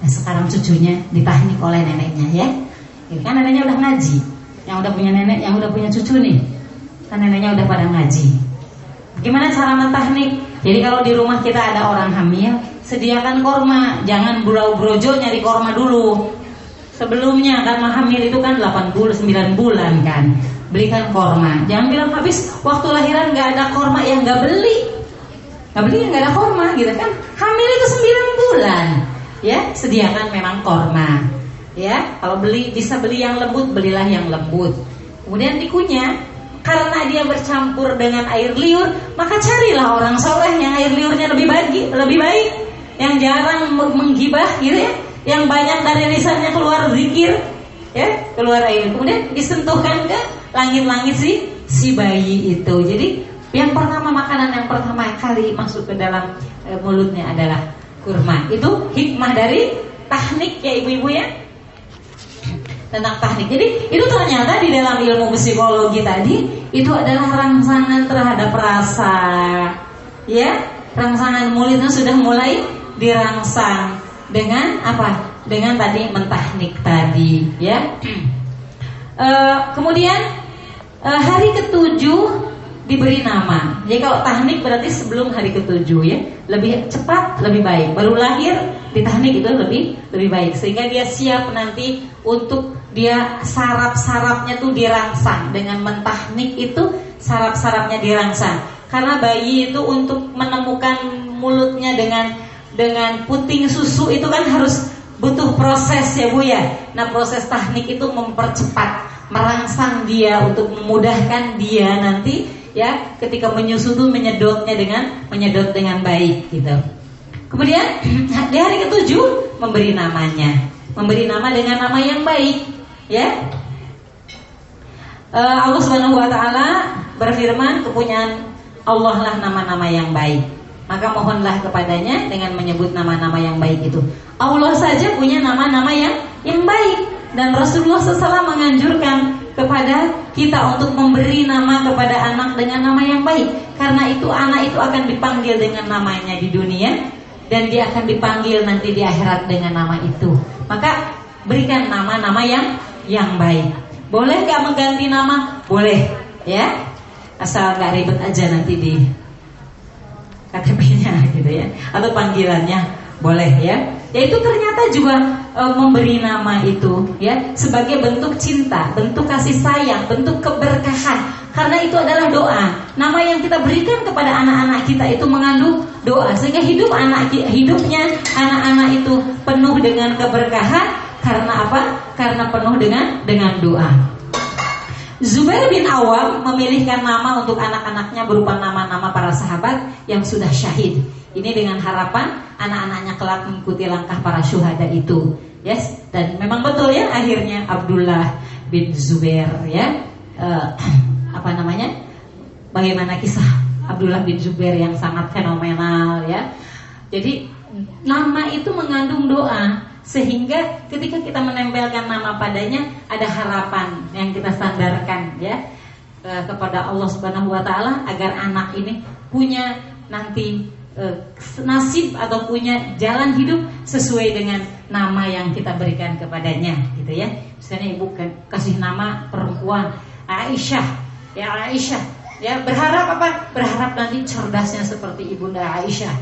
Nah, sekarang cucunya ditahnik oleh neneknya ya. Ini kan neneknya udah ngaji. Yang udah punya nenek, yang udah punya cucu nih. Kan neneknya udah pada ngaji. Gimana cara mentahnik? Jadi kalau di rumah kita ada orang hamil, sediakan korma, jangan burau brojo nyari korma dulu. Sebelumnya kan hamil itu kan 8 bulan, 9 bulan kan. Belikan korma. Jangan bilang habis waktu lahiran nggak ada korma yang nggak beli. Nggak beli nggak ada korma gitu kan. Hamil itu 9 bulan. Ya, sediakan memang korma. Ya, kalau beli bisa beli yang lembut, belilah yang lembut. Kemudian dikunyah, karena dia bercampur dengan air liur, maka carilah orang soleh yang air liurnya lebih baik, lebih baik, yang jarang menggibah gitu ya, yang banyak dari lisannya keluar zikir, ya keluar air. Kemudian disentuhkan ke langit-langit si si bayi itu. Jadi yang pertama makanan yang pertama kali masuk ke dalam e, mulutnya adalah kurma. Itu hikmah dari teknik ya ibu-ibu ya tentang teknik jadi itu ternyata di dalam ilmu psikologi tadi itu adalah rangsangan terhadap rasa ya rangsangan mulutnya sudah mulai dirangsang dengan apa dengan tadi menteknik tadi ya. E, (clears throat) kemudian e, hari ketujuh diberi nama. Jadi kalau teknik berarti sebelum hari ketujuh ya, lebih cepat lebih baik. Baru lahir di teknik itu lebih lebih baik sehingga dia siap nanti untuk dia sarap-sarapnya tuh dirangsang dengan menteknik itu sarap-sarapnya dirangsang. Karena bayi itu untuk menemukan mulutnya dengan dengan puting susu itu kan harus butuh proses ya Bu ya. Nah, proses teknik itu mempercepat, merangsang dia untuk memudahkan dia nanti ya ketika menyusu tuh menyedotnya dengan menyedot dengan baik gitu. Kemudian (clears throat) di hari ketujuh memberi namanya, memberi nama dengan nama yang baik, ya. Uh, Allah Subhanahu Wa Taala berfirman kepunyaan Allah lah nama-nama yang baik. Maka mohonlah kepadanya dengan menyebut nama-nama yang baik itu. Allah saja punya nama-nama yang yang baik dan Rasulullah SAW menganjurkan kepada kita untuk memberi nama kepada anak dengan nama yang baik karena itu anak itu akan dipanggil dengan namanya di dunia dan dia akan dipanggil nanti di akhirat dengan nama itu. Maka berikan nama-nama yang yang baik. Boleh gak mengganti nama? Boleh, ya. Asal gak ribet aja nanti di KTP-nya (laughs) gitu ya atau panggilannya boleh ya ya itu ternyata juga e, memberi nama itu ya sebagai bentuk cinta bentuk kasih sayang bentuk keberkahan karena itu adalah doa nama yang kita berikan kepada anak-anak kita itu mengandung doa sehingga hidup anak hidupnya anak-anak itu penuh dengan keberkahan karena apa karena penuh dengan dengan doa Zubair bin Awam memilihkan nama untuk anak-anaknya berupa nama-nama para sahabat yang sudah syahid. Ini dengan harapan anak-anaknya kelak mengikuti langkah para syuhada itu. Yes, dan memang betul ya akhirnya Abdullah bin Zubair ya. Uh, (clears throat) apa namanya? Bagaimana kisah Abdullah bin Zubair yang sangat fenomenal ya. Jadi nama itu mengandung doa sehingga ketika kita menempelkan nama padanya ada harapan yang kita sandarkan ya kepada Allah Subhanahu wa taala agar anak ini punya nanti e, nasib atau punya jalan hidup sesuai dengan nama yang kita berikan kepadanya gitu ya. Misalnya ibu kasih nama perempuan Aisyah ya Aisyah ya berharap apa? Berharap nanti cerdasnya seperti ibunda Aisyah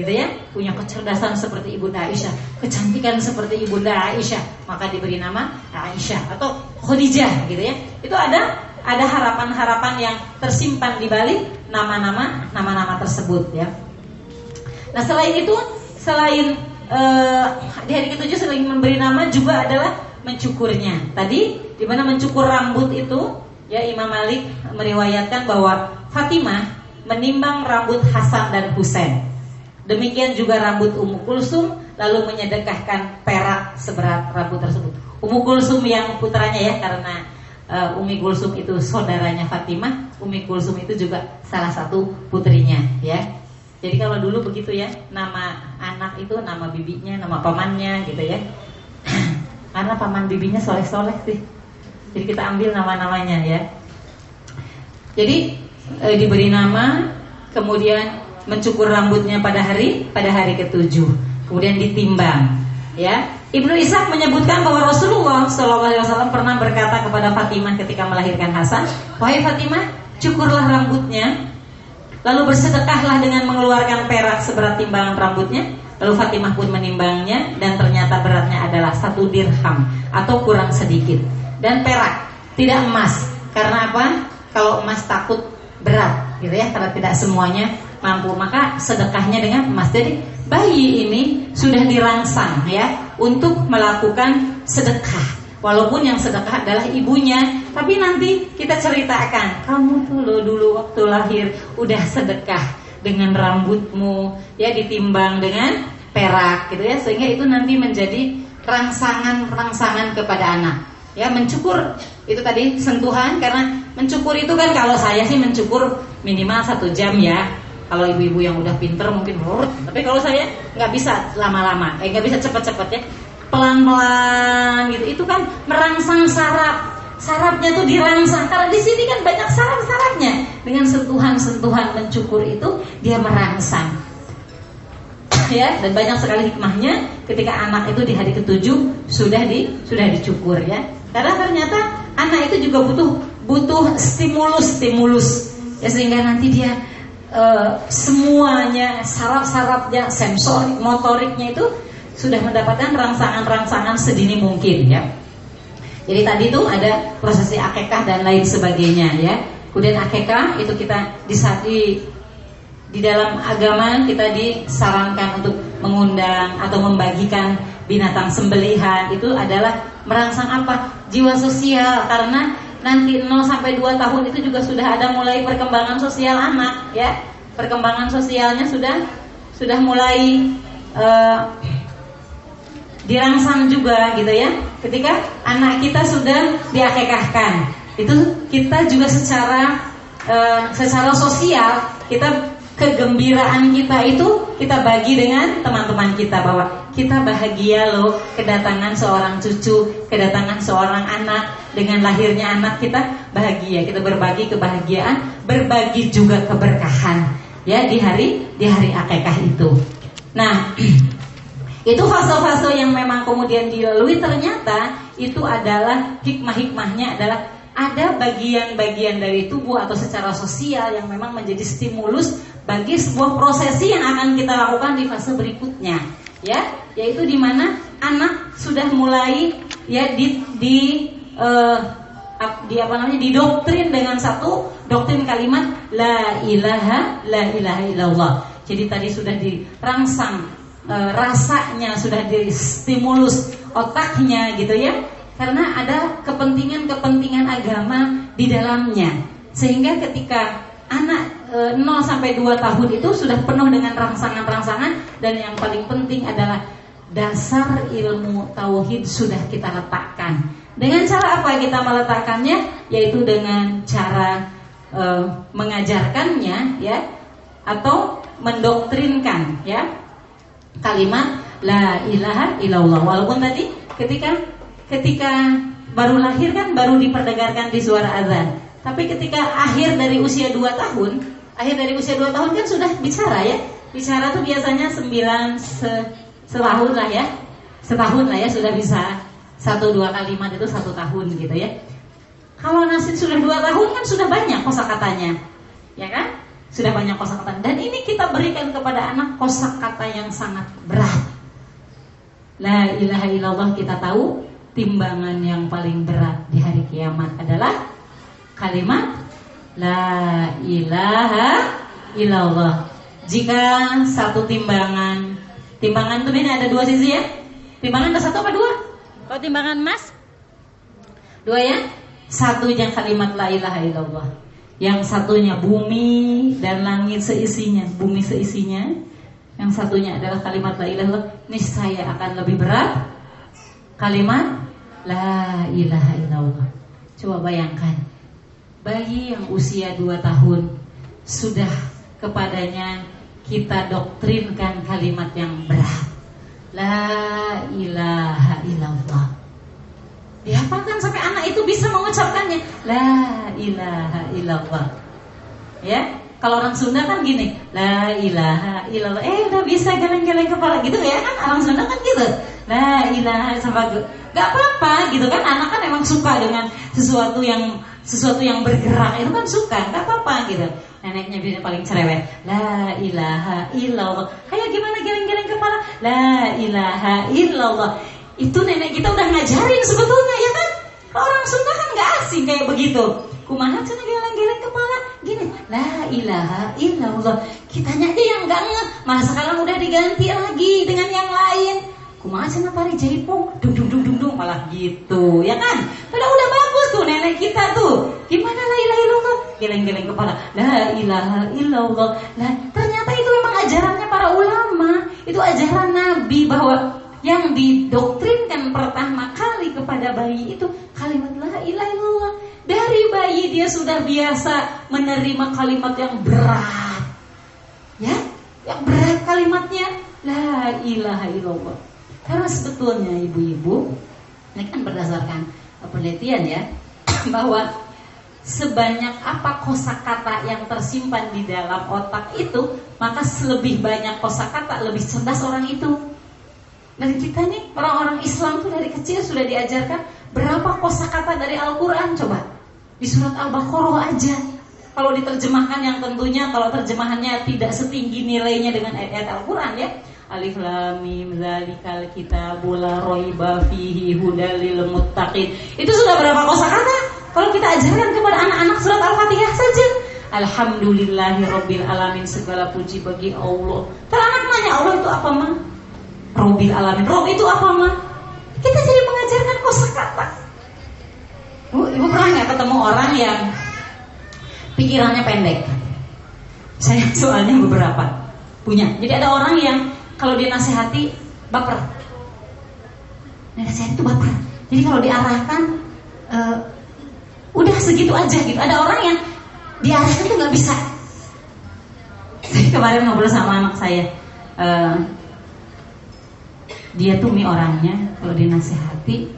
gitu ya. Punya kecerdasan seperti ibunda Aisyah. Kecantikan seperti ibunda Aisyah. Maka diberi nama Aisyah atau Khadijah gitu ya. Itu ada ada harapan-harapan yang tersimpan di balik nama-nama nama-nama tersebut ya. Nah selain itu selain uh, di hari ketujuh selain memberi nama juga adalah mencukurnya. Tadi di mana mencukur rambut itu ya Imam Malik meriwayatkan bahwa Fatimah menimbang rambut Hasan dan Husain Demikian juga rambut Ummu Kulsum lalu menyedekahkan perak seberat rambut tersebut. Ummu Kulsum yang putranya ya karena uh, Umi Kulsum itu saudaranya Fatimah, Umi Kulsum itu juga salah satu putrinya ya. Jadi kalau dulu begitu ya, nama anak itu nama bibinya, nama pamannya gitu ya. (clears throat) Karena paman bibinya soleh-soleh sih. Jadi kita ambil nama-namanya ya. Jadi e, diberi nama, kemudian mencukur rambutnya pada hari pada hari ketujuh, kemudian ditimbang. Ya, Ibnu Ishaq menyebutkan bahwa Rasulullah SAW pernah berkata kepada Fatimah ketika melahirkan Hasan, wahai Fatimah, cukurlah rambutnya, lalu bersedekahlah dengan mengeluarkan perak seberat timbangan rambutnya. Lalu Fatimah pun menimbangnya dan ternyata beratnya adalah satu dirham atau kurang sedikit. Dan perak, tidak emas. Karena apa? Kalau emas takut berat, gitu ya, karena tidak semuanya mampu. Maka sedekahnya dengan emas. Jadi bayi ini sudah dirangsang ya untuk melakukan sedekah. Walaupun yang sedekah adalah ibunya. Tapi nanti kita ceritakan kamu tuh lo dulu waktu lahir udah sedekah dengan rambutmu ya ditimbang dengan perak gitu ya. Sehingga itu nanti menjadi rangsangan rangsangan kepada anak. Ya, mencukur itu tadi sentuhan. Karena mencukur itu kan kalau saya sih mencukur minimal satu jam ya. Kalau ibu-ibu yang udah pinter mungkin hurut, tapi kalau saya nggak bisa lama-lama, eh nggak bisa cepet-cepet ya, pelan-pelan gitu. Itu kan merangsang saraf, sarafnya tuh dirangsang. Karena di sini kan banyak saraf-sarafnya. Dengan sentuhan-sentuhan mencukur itu dia merangsang. (coughs) Ya dan banyak sekali hikmahnya. Ketika anak itu di hari ketujuh sudah di sudah dicukur ya. Karena ternyata anak itu juga butuh butuh stimulus stimulus ya sehingga nanti dia uh, semuanya saraf-sarafnya sensorik motoriknya itu sudah mendapatkan rangsangan-rangsangan sedini mungkin ya. Jadi tadi itu ada prosesi akekah dan lain sebagainya ya. Kemudian akekah itu kita di, di dalam agama kita disarankan untuk mengundang atau membagikan binatang sembelihan. Itu adalah merangsang apa? Jiwa sosial. Karena nanti 0 sampai 2 tahun itu juga sudah ada mulai perkembangan sosial anak ya. Perkembangan sosialnya sudah sudah mulai uh, dirangsang juga gitu ya. Ketika anak kita sudah diakekahkan, itu kita juga secara uh, secara sosial kita kegembiraan kita itu kita bagi dengan teman-teman kita bahwa kita bahagia loh kedatangan seorang cucu, kedatangan seorang anak dengan lahirnya anak kita bahagia. Kita berbagi kebahagiaan, berbagi juga keberkahan ya di hari di hari akikah itu. Nah, (clears throat) itu fase-fase yang memang kemudian dilalui ternyata itu adalah hikmah-hikmahnya adalah ada bagian-bagian dari tubuh atau secara sosial yang memang menjadi stimulus bagi sebuah prosesi yang akan kita lakukan di fase berikutnya ya yaitu di mana anak sudah mulai ya di di uh, di apa namanya didoktrin dengan satu doktrin kalimat la ilaha la ilaha illallah. Jadi tadi sudah dirangsang e, rasanya sudah distimulus otaknya gitu ya. Karena ada kepentingan-kepentingan agama di dalamnya. Sehingga ketika anak 0 e, sampai 2 tahun itu sudah penuh dengan rangsangan-rangsangan dan yang paling penting adalah dasar ilmu tauhid sudah kita letakkan. Dengan cara apa kita meletakkannya? Yaitu dengan cara e, mengajarkannya ya atau mendoktrinkan ya kalimat la ilaha illallah. Walaupun tadi ketika ketika baru lahir kan baru diperdengarkan di suara azan. Tapi ketika akhir dari usia 2 tahun, akhir dari usia 2 tahun kan sudah bicara ya. Bicara tuh biasanya 9 se setahun lah ya. Setahun lah ya sudah bisa satu dua kalimat itu satu tahun gitu ya. Kalau Nasin sudah dua tahun kan sudah banyak kosakatanya, ya kan? Sudah banyak kosakata dan ini kita berikan kepada anak kosakata yang sangat berat. La ilaha illallah kita tahu timbangan yang paling berat di hari kiamat adalah kalimat La ilaha illallah. Jika satu timbangan Timbangan itu ini ada dua sisi ya? Timbangan ada satu apa dua? Kalau timbangan emas? Dua ya? Satunya kalimat la ilaha illallah. Yang satunya bumi dan langit seisinya Bumi seisinya. Yang satunya adalah kalimat la ilaha illallah. Saya akan lebih berat. Kalimat La ilaha illallah. Coba bayangkan bayi yang usia 2 tahun sudah kepadanya kita doktrinkan kalimat yang berat. La ilaha illallah. Dihafalkan sampai anak itu bisa mengucapkannya. La ilaha illallah. Ya, kalau orang Sunda kan gini, la ilaha illallah. Eh, udah bisa geleng-geleng kepala gitu ya kan? Orang Sunda kan gitu. La ilaha sampai gak apa-apa gitu kan? Anak kan emang suka dengan sesuatu yang sesuatu yang bergerak itu kan suka, nggak apa-apa gitu. Neneknya biasanya paling cerewet, la ilaha illallah. Kayak gimana geleng-geleng kepala, la ilaha illallah. Itu nenek kita udah ngajarin sebetulnya ya kan? Orang Sunda kan nggak asing kayak begitu. Kumaha cina geleng-geleng kepala gini, la ilaha illallah. Kitanya aja yang nggak nge, malah sekarang udah diganti lagi dengan yang lain. Kumaha cina pari jaipong, dung dung dung dung dung malah gitu, ya kan? Padahal udah bagus tuh nenek kita tuh. Gimana la ilaha illallah? Geleng-geleng kepala. La ilaha illallah. Nah, ternyata itu memang ajarannya para ulama. Itu ajaran Nabi bahwa yang didoktrinkan pertama kali kepada bayi itu ilaha illallah. Dari bayi dia sudah biasa menerima kalimat yang berat. Ya, yang berat kalimatnya la ilaha illallah. Karena sebetulnya ibu-ibu ini kan berdasarkan penelitian ya (coughs) bahwa sebanyak apa kosakata yang tersimpan di dalam otak itu, maka lebih banyak kosakata, lebih cerdas orang itu. Dan kita nih orang-orang Islam tuh dari kecil sudah diajarkan berapa kosakata dari Al-Qur'an coba. Di surat Al-Baqarah aja. Kalau diterjemahkan yang tentunya kalau terjemahannya tidak setinggi nilainya dengan ayat-ayat Al-Qur'an ya. Alif lam mim zalikal kitabul la raiba fihi hudal lil muttaqin. Itu sudah berapa kosakata? Kalau kita ajarkan kepada anak-anak surat Al-Fatihah saja. Alhamdulillahi Rabbil Alamin Segala puji bagi Allah Kalau anak nanya Allah itu apa mah? Rabbil Alamin Rob itu apa mah? Kita jadi mengajarkan kosakata Bu, ibu pernah nggak ketemu orang yang pikirannya pendek? Saya (laughs) soalnya beberapa punya. Jadi ada orang yang kalau dinasehati baper. Nasihat itu baper. Jadi kalau diarahkan uh, udah segitu aja gitu. Ada orang yang diarahkan itu nggak bisa. Saya kemarin ngobrol sama anak saya. Uh, dia tuh mi orangnya kalau dinasehati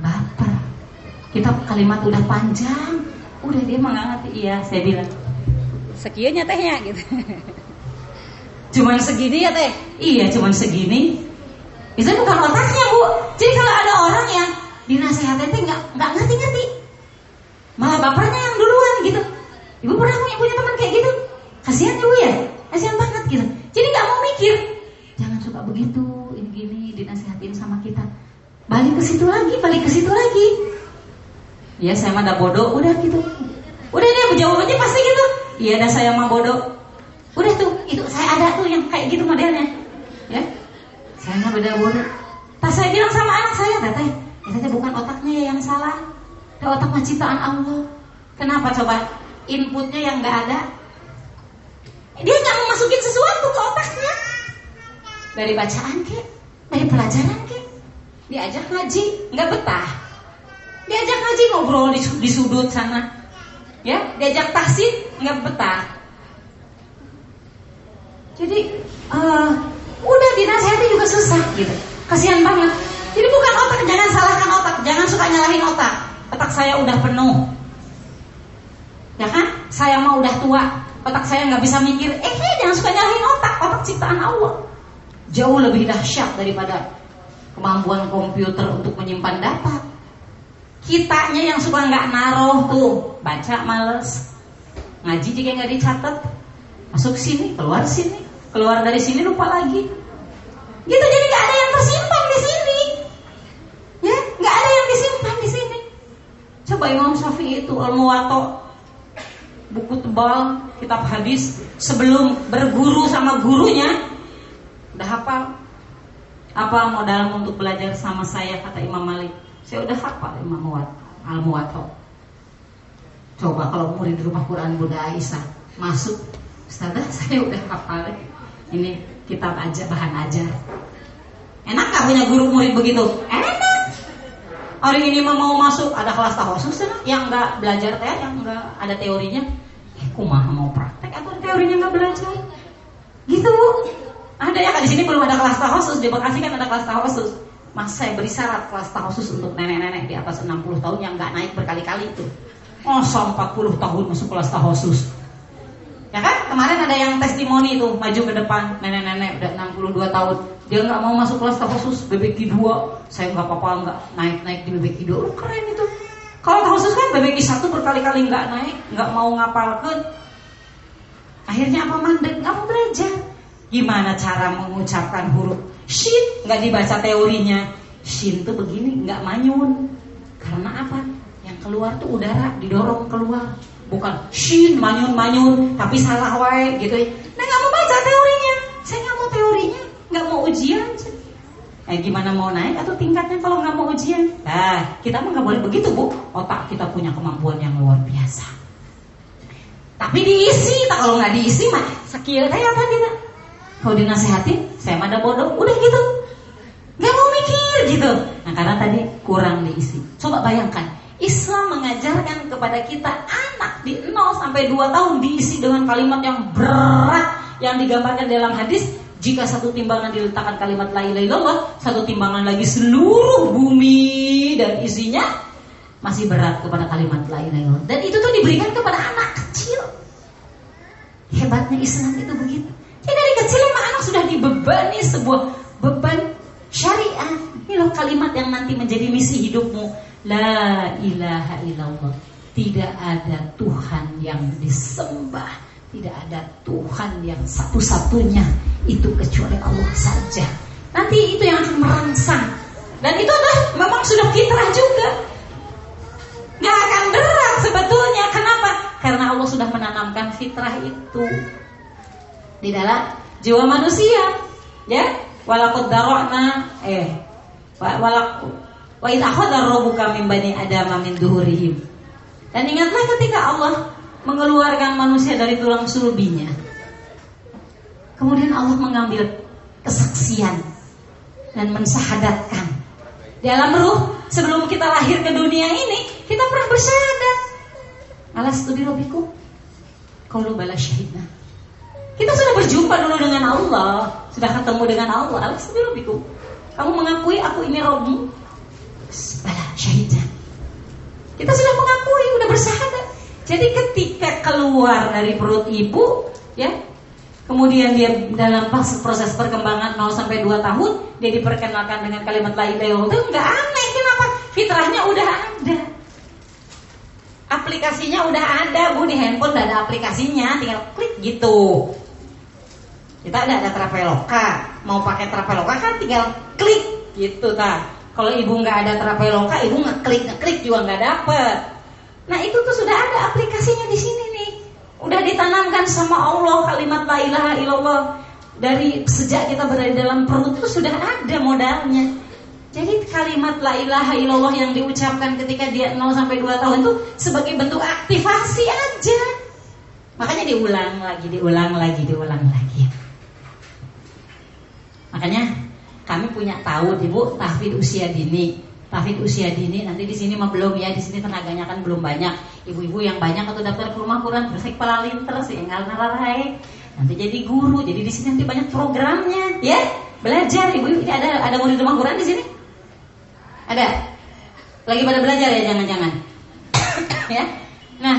baper. Kita kalimat udah panjang, udah dia mengerti. Iya, saya bilang. Sekiannya tehnya gitu. (laughs) cuman segini ya teh? Iya, cuman segini. Itu bukan otaknya bu. Jadi kalau ada orang yang dinasehatin teh nggak nggak ngerti-ngerti, malah bapernya yang duluan gitu. Ibu pernah punya punya teman kayak gitu? Kasihan ibu ya, kasihan banget gitu. Jadi nggak mau mikir. Jangan suka begitu, ini gini dinasehatin sama kita. Balik ke situ lagi, balik ke situ lagi. Ya saya mah bodoh, udah gitu. Udah dia jawabannya pasti gitu. Iya, ada saya mah bodoh. Udah tuh, itu saya ada tuh yang kayak gitu modelnya. Ya. Saya nggak beda bodoh. Pas saya bilang sama anak saya, teh, ya bukan otaknya ya yang salah. Itu otak ciptaan Allah. Kenapa coba? Inputnya yang nggak ada. Dia nggak mau masukin sesuatu ke otaknya. Dari bacaan ke, dari pelajaran ke. Diajak ngaji, nggak betah. Diajak ngaji ngobrol di, di sudut sana. Ya, diajak tahsin nggak betah jadi uh, udah dinasehati juga susah gitu. Kasihan banget. Jadi bukan otak, jangan salahkan otak, jangan suka nyalahin otak. Otak saya udah penuh. Ya kan? Saya mau udah tua, otak saya nggak bisa mikir. Eh, hey, jangan suka nyalahin otak, otak ciptaan Allah. Jauh lebih dahsyat daripada kemampuan komputer untuk menyimpan data. Kitanya yang suka nggak naruh tuh, baca males, ngaji juga nggak dicatat, masuk sini, keluar sini, keluar dari sini lupa lagi. Gitu jadi nggak ada yang tersimpan di sini. Ya nggak ada yang disimpan di sini. Coba Imam Syafi'i itu al muwato buku tebal kitab hadis sebelum berguru sama gurunya udah hafal. Apa modal untuk belajar sama saya kata Imam Malik? Saya udah hafal Imam al muwato coba kalau murid rumah Quran Bunda Aisyah masuk Ustazah (laughs) saya udah hafal ini kitab aja bahan ajar. Enak gak punya guru murid begitu? Enak. Hari ini mau masuk ada kelas tahosus yang nggak belajar teh, yang nggak ada teorinya. Eh, kumaha mau praktek atau teorinya nggak belajar? Gitu bu. Ada ya di sini belum ada kelas tahosus di Bekasi kan ada kelas tahosus. Mas saya beri syarat kelas tahosus untuk nenek-nenek di atas 60 tahun yang nggak naik berkali-kali itu. Oh, 40 tahun masuk kelas tahosus. Ya kan? Kemarin ada yang testimoni itu maju ke depan nenek-nenek udah 62 tahun. Dia nggak mau masuk kelas khusus BBQ 2. Saya nggak apa-apa nggak naik-naik di BBQ 2. Oh, keren itu. Kalau khusus kan BBQ 1 berkali-kali nggak naik, nggak mau ngapalkan. Akhirnya apa mandek? Nggak mau belajar. Gimana cara mengucapkan huruf shin? Nggak dibaca teorinya. Shin tuh begini, nggak manyun. Karena apa? Yang keluar tuh udara didorong keluar bukan shin manyun manyun tapi salah wae gitu. Ya nah nggak mau baca teorinya. Saya nggak mau teorinya nggak mau ujian eh gimana mau naik atau tingkatnya kalau nggak mau ujian? Nah kita mah nggak boleh begitu bu. Otak kita punya kemampuan yang luar biasa. Tapi diisi tak kalau nggak diisi mah sekian kayak tadi kan kalau dinasehatin saya mah ada bodoh. Udah gitu. Nggak mau mikir gitu. Nah karena tadi kurang diisi. Coba bayangkan Islam mengajarkan kepada kita anak di 0 sampai 2 tahun diisi dengan kalimat yang berat yang digambarkan dalam hadis jika satu timbangan diletakkan kalimat la ilaha illallah, satu timbangan lagi seluruh bumi dan isinya masih berat kepada kalimat la ilaha illallah. Dan itu tuh diberikan kepada anak kecil. Hebatnya Islam itu begitu. Jadi dari kecil emang anak sudah dibebani sebuah beban syariat. Ini loh kalimat yang nanti menjadi misi hidupmu. La ilaha illallah. Tidak ada Tuhan yang disembah. Tidak ada Tuhan yang satu-satunya itu kecuali Allah saja. Nanti itu yang akan merangsang. Dan itu adalah memang sudah fitrah juga. Gak akan berat sebetulnya. Kenapa? Karena Allah sudah menanamkan fitrah itu di dalam jiwa manusia. Ya, walakut darokna eh walak Wa idh akhadha rabbuka min bani adama min duhurihim. Dan ingatlah ketika Allah mengeluarkan manusia dari tulang sulbinya. Kemudian Allah mengambil kesaksian dan mensahadatkan. Di alam ruh sebelum kita lahir ke dunia ini, kita pernah bersyahadat. Alas tu birobiku. Qaulu bala syahidna. Kita sudah berjumpa dulu dengan Allah, sudah ketemu dengan Allah. Alas tu birobiku. Kamu mengakui aku ini Robmu? Bala syahidna. Kita sudah mengakui, sudah bersahadat. Jadi ketika keluar dari perut ibu, ya, kemudian dia dalam proses perkembangan 0 sampai 2 tahun, dia diperkenalkan dengan kalimat la ilaha illallah. Itu enggak aneh, kenapa? Fitrahnya udah ada. Aplikasinya udah ada, Bu, di handphone udah ada aplikasinya, tinggal klik gitu. Kita ada ada Traveloka, mau pakai Traveloka kan tinggal klik gitu ta. Kalau ibu nggak ada Traveloka, ibu ngeklik ngeklik juga nggak dapet. Nah itu tuh sudah ada aplikasinya di sini nih. Udah ditanamkan sama Allah kalimat la ilaha illallah dari sejak kita berada dalam perut itu sudah ada modalnya. Jadi kalimat la ilaha illallah yang diucapkan ketika dia 0 sampai 2 tahun itu sebagai bentuk aktivasi aja. Makanya diulang lagi, diulang lagi, diulang lagi. Makanya kami punya tahu Ibu tahfid usia dini. Tahfid usia dini nanti di sini mah belum ya, di sini tenaganya kan belum banyak. Ibu-ibu yang banyak atau daftar ke rumah Quran bersih kepala linter sih enggak nararai. Nanti jadi guru, jadi di sini nanti banyak programnya, ya. Belajar ibu-ibu ada ada murid rumah Quran di sini? Ada? Lagi pada belajar ya jangan-jangan. ya. Nah,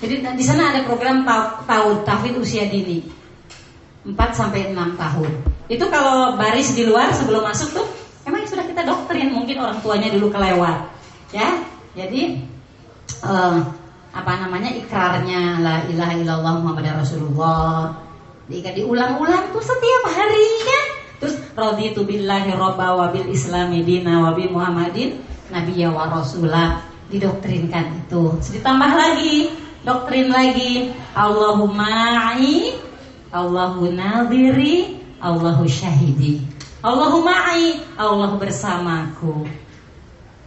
jadi di sana ada program tahun tahfid usia dini. 4 sampai 6 tahun. Itu kalau baris di luar sebelum masuk tuh emang sudah kita doktrin mungkin orang tuanya dulu kelewat. Ya. Jadi uh, apa namanya ikrarnya la ilaha illallah Muhammad Rasulullah. Diulang-ulang tuh setiap hari kan. Terus raditu billahi robba wa bil islami dina wa bi Muhammadin nabiyya wa rasulah didoktrinkan itu. Terus ditambah lagi doktrin lagi Allahumma Allahu nadiri, Allahu syahidi. Allahu Allah bersamaku.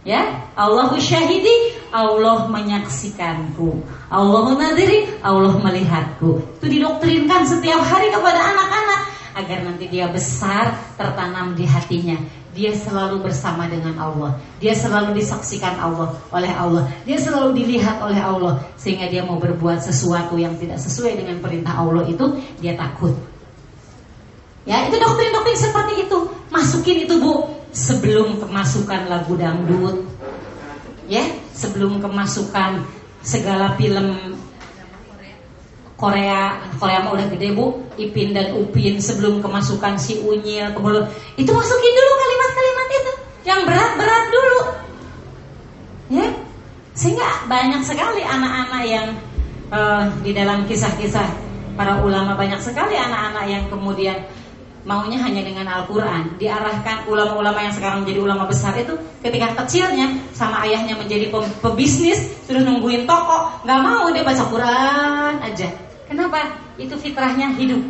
Ya, Allahu syahidi, Allah menyaksikanku. Allahu nadiri, Allah melihatku. Itu didoktrinkan setiap hari kepada anak-anak agar nanti dia besar tertanam di hatinya. Dia selalu bersama dengan Allah. Dia selalu disaksikan Allah oleh Allah. Dia selalu dilihat oleh Allah sehingga dia mau berbuat sesuatu yang tidak sesuai dengan perintah Allah itu dia takut. Ya, itu doktrin-doktrin seperti itu. Masukin itu, Bu, sebelum kemasukan lagu dangdut. Ya, sebelum kemasukan segala film Korea, Korea mah udah gede bu, Ipin dan Upin sebelum kemasukan si Unyil, kemudian itu masukin dulu kalimat-kalimat itu, yang berat-berat dulu, ya, sehingga banyak sekali anak-anak yang uh, di dalam kisah-kisah para ulama banyak sekali anak-anak yang kemudian maunya hanya dengan Al-Quran diarahkan ulama-ulama yang sekarang menjadi ulama besar itu ketika kecilnya sama ayahnya menjadi pebisnis sudah nungguin toko nggak mau dia baca Quran aja Kenapa? Itu fitrahnya hidup.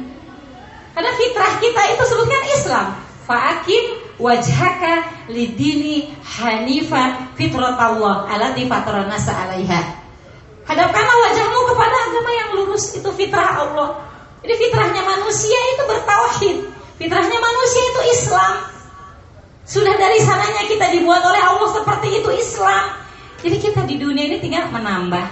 Karena fitrah kita itu sebutkan Islam. Fa'akim wajhaka lidini hanifa fitrat Allah alati fatranasa alaiha. Hadapkanlah wajahmu kepada agama yang lurus itu fitrah Allah. Jadi fitrahnya manusia itu bertauhid. Fitrahnya manusia itu Islam. Sudah dari sananya kita dibuat oleh Allah seperti itu Islam. Jadi kita di dunia ini tinggal menambah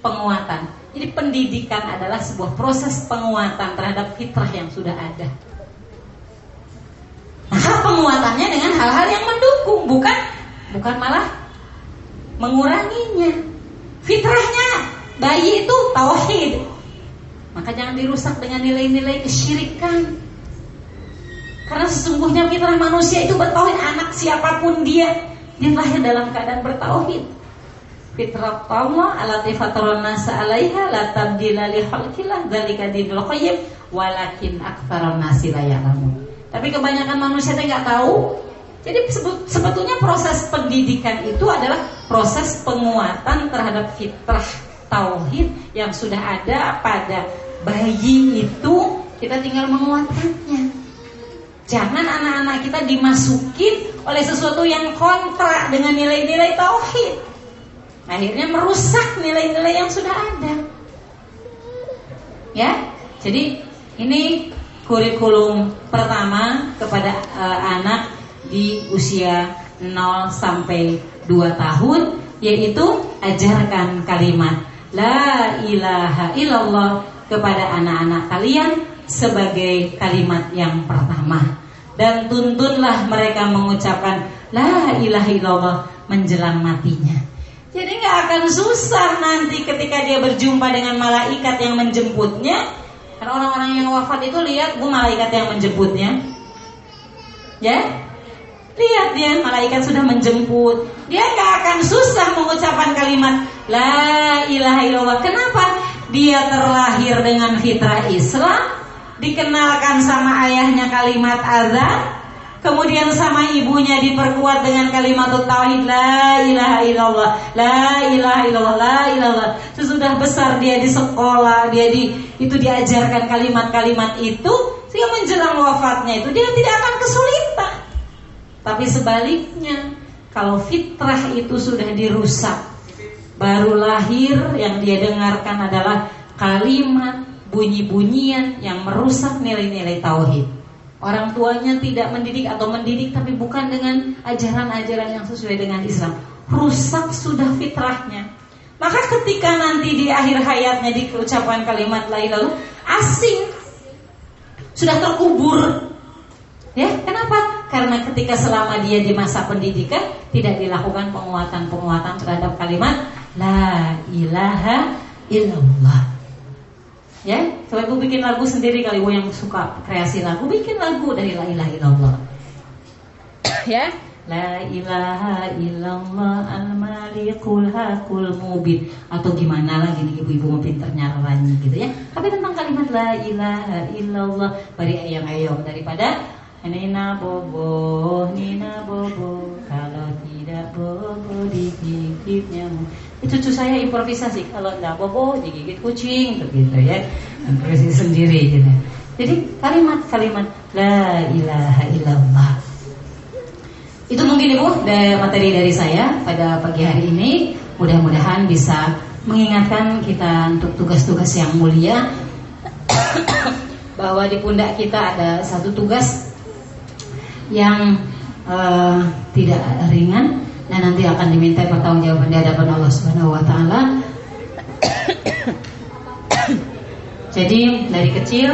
penguatan. Jadi pendidikan adalah sebuah proses penguatan terhadap fitrah yang sudah ada. Nah, penguatannya dengan hal-hal yang mendukung, bukan bukan malah menguranginya. Fitrahnya bayi itu tauhid. Maka jangan dirusak dengan nilai-nilai kesyirikan. Karena sesungguhnya fitrah manusia itu bertauhid anak siapa pun dia, dia lahir dalam keadaan bertauhid. Fitrah Allah alati fatron nasa alaiha la tabdila li khalqillah dzalika dinul qayyim walakin aktsaron nasi la ya'lamun. Tapi kebanyakan manusia itu nggak tahu. Jadi sebetulnya proses pendidikan itu adalah proses penguatan terhadap fitrah tauhid yang sudah ada pada bayi itu kita tinggal menguatkannya. Jangan anak-anak kita dimasukin oleh sesuatu yang kontra dengan nilai-nilai tauhid. Akhirnya merusak nilai-nilai yang sudah ada. Ya, jadi ini kurikulum pertama kepada uh, anak di usia 0 sampai 2 tahun yaitu ajarkan kalimat la ilaha illallah kepada anak-anak kalian sebagai kalimat yang pertama dan tuntunlah mereka mengucapkan la ilaha illallah menjelang matinya. Jadi nggak akan susah nanti ketika dia berjumpa dengan malaikat yang menjemputnya karena orang-orang yang wafat itu lihat bu malaikat yang menjemputnya. Ya, lihat dia malaikat sudah menjemput. Dia nggak akan susah mengucapkan kalimat La ilaha illallah. Kenapa? Dia terlahir dengan fitrah Islam, dikenalkan sama ayahnya kalimat azan, Kemudian sama ibunya diperkuat dengan kalimat tauhid la ilaha illallah, la ilaha illallah, la ilaha. Sesudah besar dia di sekolah, dia di itu diajarkan kalimat-kalimat itu sehingga menjelang wafatnya itu dia tidak akan kesulitan. Tapi sebaliknya, kalau fitrah itu sudah dirusak, baru lahir yang dia dengarkan adalah kalimat bunyi-bunyian yang merusak nilai-nilai tauhid. Orang tuanya tidak mendidik atau mendidik tapi bukan dengan ajaran-ajaran yang sesuai dengan Islam. Rusak sudah fitrahnya. Maka ketika nanti di akhir hayatnya diucapkan kalimat lain lalu asing sudah terkubur. Ya, kenapa? Karena ketika selama dia di masa pendidikan tidak dilakukan penguatan-penguatan terhadap kalimat la ilaha illallah. Ya, coba ibu bikin lagu sendiri kali ibu yang suka kreasi lagu, bikin lagu dari la ilaha illallah. ya, La ilaha illallah al-malikul hakul mubin. Atau gimana lagi nih ibu-ibu mau pinter nyanyi gitu ya. Tapi tentang kalimat la ilaha illallah Bari ayam-ayam daripada Nina bobo, Nina bobo Kalau tidak bobo digigit nyamuk Cucu saya improvisasi. Kalau tidak bobo digigit kucing Begitu ya. Improvisasi sendiri gitu. Jadi kalimat-kalimat La ilaha illallah. Itu mungkin ibu materi dari saya Pada pagi hari ini. Mudah-mudahan bisa mengingatkan kita Untuk tugas-tugas yang mulia. (coughs) Bahwa di pundak kita ada satu tugas yang uh, tidak ringan dan nanti akan diminta pertanggungjawaban di hadapan Allah Subhanahu wa taala. Jadi dari kecil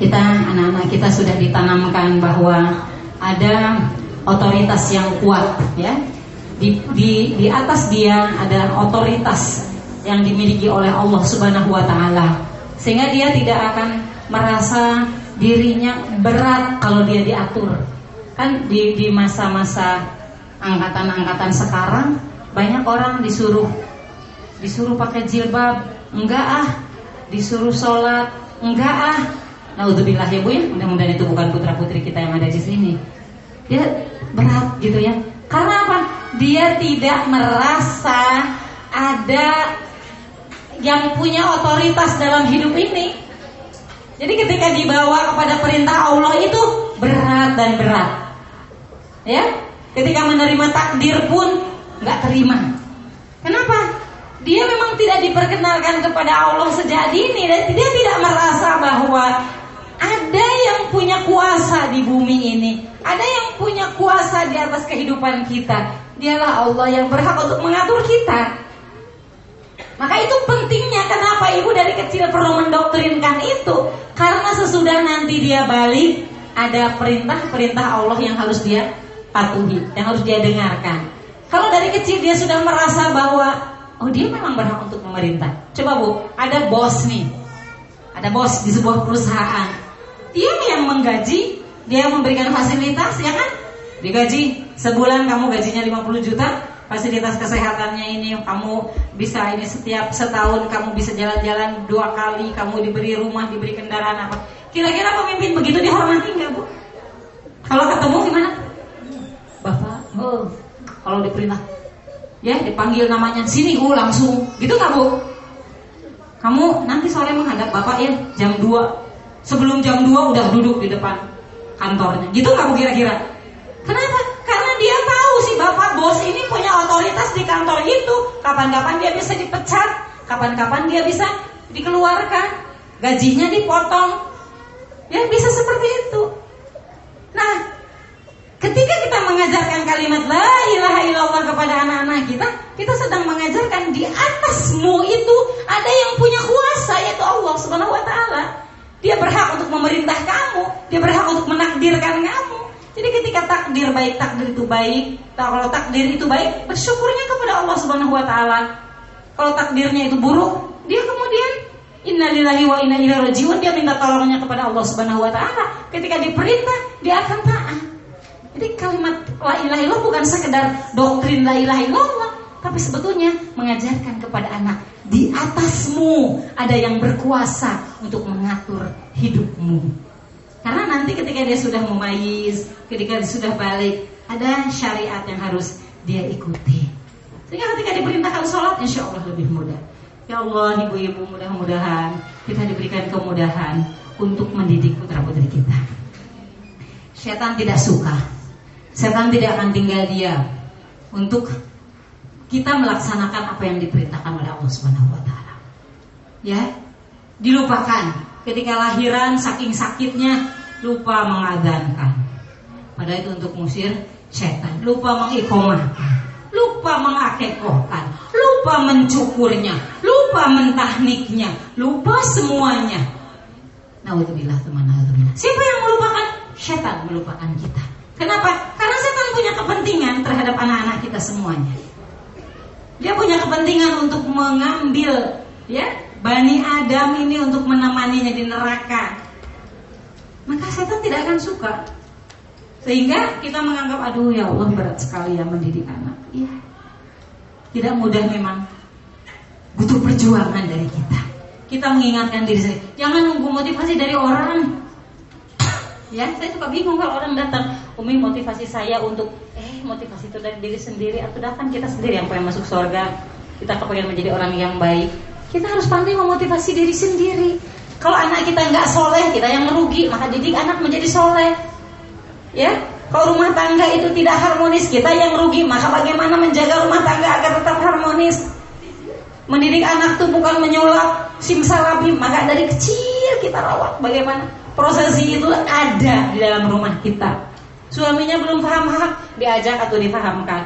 kita anak-anak kita sudah ditanamkan bahwa ada otoritas yang kuat ya. Di, di, di atas dia ada otoritas yang dimiliki oleh Allah Subhanahu wa taala. Sehingga dia tidak akan merasa dirinya berat kalau dia diatur. Kan di di masa-masa angkatan-angkatan sekarang banyak orang disuruh disuruh pakai jilbab, enggak ah, disuruh sholat, enggak ah. Naudzubillah ya Bu ya, mudah-mudahan itu bukan putra-putri kita yang ada di sini. Dia berat gitu ya. Karena apa? Dia tidak merasa ada yang punya otoritas dalam hidup ini. Jadi ketika dibawa kepada perintah Allah itu berat dan berat. Ya, ketika menerima takdir pun nggak terima. Kenapa? Dia memang tidak diperkenalkan kepada Allah sejak dini dan dia tidak merasa bahwa ada yang punya kuasa di bumi ini, ada yang punya kuasa di atas kehidupan kita. Dialah Allah yang berhak untuk mengatur kita. Maka itu pentingnya kenapa ibu dari kecil perlu mendoktrinkan itu Karena sesudah nanti dia balik Ada perintah-perintah Allah yang harus dia patuhi Yang harus dia dengarkan. Kalau dari kecil dia sudah merasa bahwa Oh dia memang berhak untuk memerintah. Coba bu, ada bos nih. Ada bos di sebuah perusahaan. Dia yang menggaji Dia memberikan fasilitas ya kan? Digaji sebulan kamu gajinya 50 juta. Fasilitas kesehatannya ini kamu bisa ini setiap setahun kamu bisa jalan-jalan dua kali kamu diberi rumah diberi kendaraan apa. Kira-kira pemimpin begitu dihormati nggak bu? Kalau ketemu gimana oh kalau diperintah. Ya dipanggil namanya. Sini bu langsung. Gitu nggak bu? Kamu nanti sore menghadap bapak ya jam 2 sebelum jam 2 udah duduk di depan kantornya. Gitu nggak bu kira-kira? Kenapa? Dia tahu si bapak bos ini punya otoritas di kantor itu. Kapan-kapan dia bisa dipecat, kapan-kapan dia bisa dikeluarkan, gajinya dipotong. Ya bisa seperti itu. Nah, ketika kita mengajarkan kalimat la ilaha illallah kepada anak-anak kita, kita sedang mengajarkan di atasmu itu ada yang punya kuasa yaitu Allah Subhanahu wa taala. Dia berhak untuk memerintah kamu, dia berhak untuk menakdirkan kamu. Jadi ketika takdir baik takdir itu baik, kalau takdir itu baik, bersyukurnya kepada Allah Subhanahu wa taala. Kalau takdirnya itu buruk, dia kemudian innalillahi wa inna ilaihi rajiun, dia minta tolongnya kepada Allah Subhanahu wa taala. Ketika diperintah, dia akan taat. Jadi kalimat la ilaha illallah bukan sekedar doktrin la ilaha illallah, tapi sebetulnya mengajarkan kepada anak di atasmu ada yang berkuasa untuk mengatur hidupmu. Karena nanti ketika dia sudah memayis, ketika dia sudah balik, ada syariat yang harus dia ikuti. Sehingga ketika diperintahkan sholat, insya Allah lebih mudah. Ya Allah, ibu-ibu mudah-mudahan kita diberikan kemudahan untuk mendidik putra putri kita. Setan tidak suka, setan tidak akan tinggal diam untuk kita melaksanakan apa yang diperintahkan oleh Allah Subhanahu Wa Taala. Ya, dilupakan ketika lahiran saking sakitnya lupa mengadankan. Pada itu untuk musir setan, lupa mengikomahkan, lupa mengakekohkan, lupa mencukurnya, lupa mentahniknya, lupa semuanya. Naudzubillah teman. Siapa yang melupakan? Setan melupakan kita. Kenapa? Karena setan punya kepentingan terhadap anak-anak kita semuanya. Dia punya kepentingan untuk mengambil ya Bani Adam ini untuk menemaninya di neraka. Maka setan tidak akan suka. Sehingga kita menganggap Aduh ya Allah berat sekali ya mendidik anak. Iya. Tidak mudah memang. Butuh perjuangan dari kita. Kita mengingatkan diri sendiri. Jangan nunggu motivasi dari orang. Ya, saya suka bingung kalau orang datang, Umi motivasi saya untuk, eh motivasi itu dari diri sendiri atau datang kita sendiri yang pengen masuk surga, kita kepengen menjadi orang yang baik. Kita harus pandai memotivasi diri sendiri. Kalau anak kita nggak soleh, kita yang merugi, maka didik anak menjadi soleh. Ya, kalau rumah tangga itu tidak harmonis, kita yang rugi. Maka bagaimana menjaga rumah tangga agar tetap harmonis? Mendidik anak itu bukan menyulap simsalabim, maka dari kecil kita rawat. Bagaimana prosesi itu ada di dalam rumah kita. Suaminya belum paham hak, diajak atau difahamkan.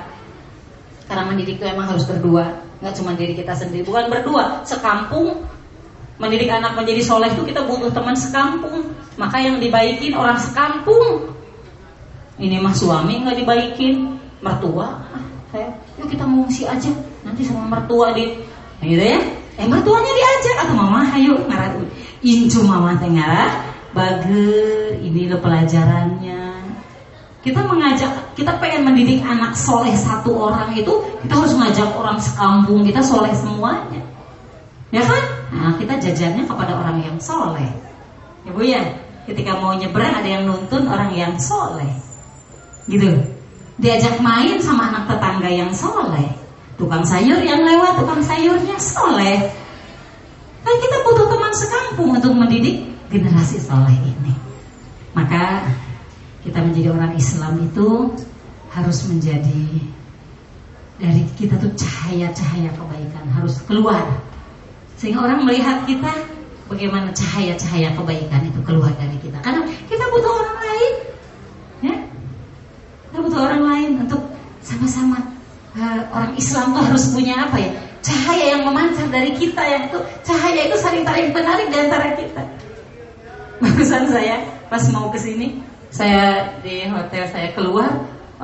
Karena mendidik itu emang harus berdua nggak cuma diri kita sendiri. Bukan berdua sekampung. Mendidik anak menjadi soleh itu kita butuh teman sekampung. Maka yang dibaikin orang sekampung. Ini mah suami nggak dibaikin. Mertua ah, saya yuk kita mengungsi aja. Nanti sama mertua di nah, gitu ya. Eh mertuanya diajak. Atau mama ayo ngarat. Incu mama tengah bager ini lo pelajarannya kita mengajak, kita pengen mendidik anak soleh satu orang itu, kita harus mengajak orang sekampung kita soleh semuanya. Ya kan? Nah, kita jajannya kepada orang yang soleh. Ya bu ya, ketika mau nyebrang ada yang nuntun orang yang soleh. Gitu. Diajak main sama anak tetangga yang soleh. Tukang sayur yang lewat, tukang sayurnya soleh. Kan kita butuh teman sekampung untuk mendidik generasi soleh ini. Maka kita menjadi orang Islam itu harus menjadi dari kita tuh cahaya-cahaya kebaikan harus keluar sehingga orang melihat kita bagaimana cahaya-cahaya kebaikan itu keluar dari kita karena kita butuh orang lain ya kita butuh orang lain untuk sama-sama eh, orang Islam tuh harus punya apa ya? Cahaya yang memancar dari kita yang itu cahaya itu saling tarik menarik di antara kita. (laughs) Barusan saya pas mau ke sini, saya di hotel saya keluar,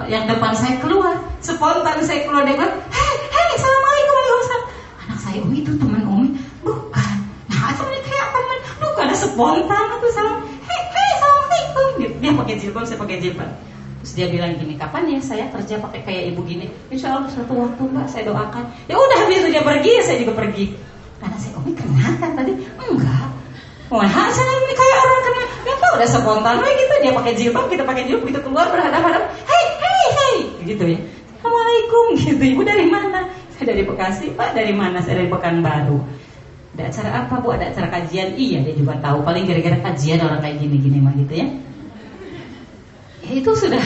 yang depan saya keluar, spontan saya keluar dia bilang, hei, hei, assalamualaikum. Anak saya, oh itu teman Umi, bukan. Nah, asal kayak teman, bukan ada spontan aku salam, hei, hei, assalamualaikum. Dia, pakai jilbab, saya pakai jilbab. Terus dia bilang gini, kapan ya saya kerja pakai kayak ibu gini? Insya Allah suatu waktu mbak, saya doakan. Ya udah habis itu dia pergi, ya saya juga pergi. Karena saya, Umi kenapa tadi? Enggak. Wah, saya ini kok udah spontan we gitu dia pakai jilbab, kita pakai jilbab, kita keluar berhadapan-hadapan. Hei, hei, hei, gitu ya. Assalamualaikum gitu. Ibu dari mana? Saya dari Bekasi, Pak. Dari mana? Saya dari Pekanbaru. Ada acara apa, Bu? Ada acara kajian? Iya, dia juga tahu. Paling gara-gara kajian orang kayak gini-gini mah gitu ya. Ya itu sudah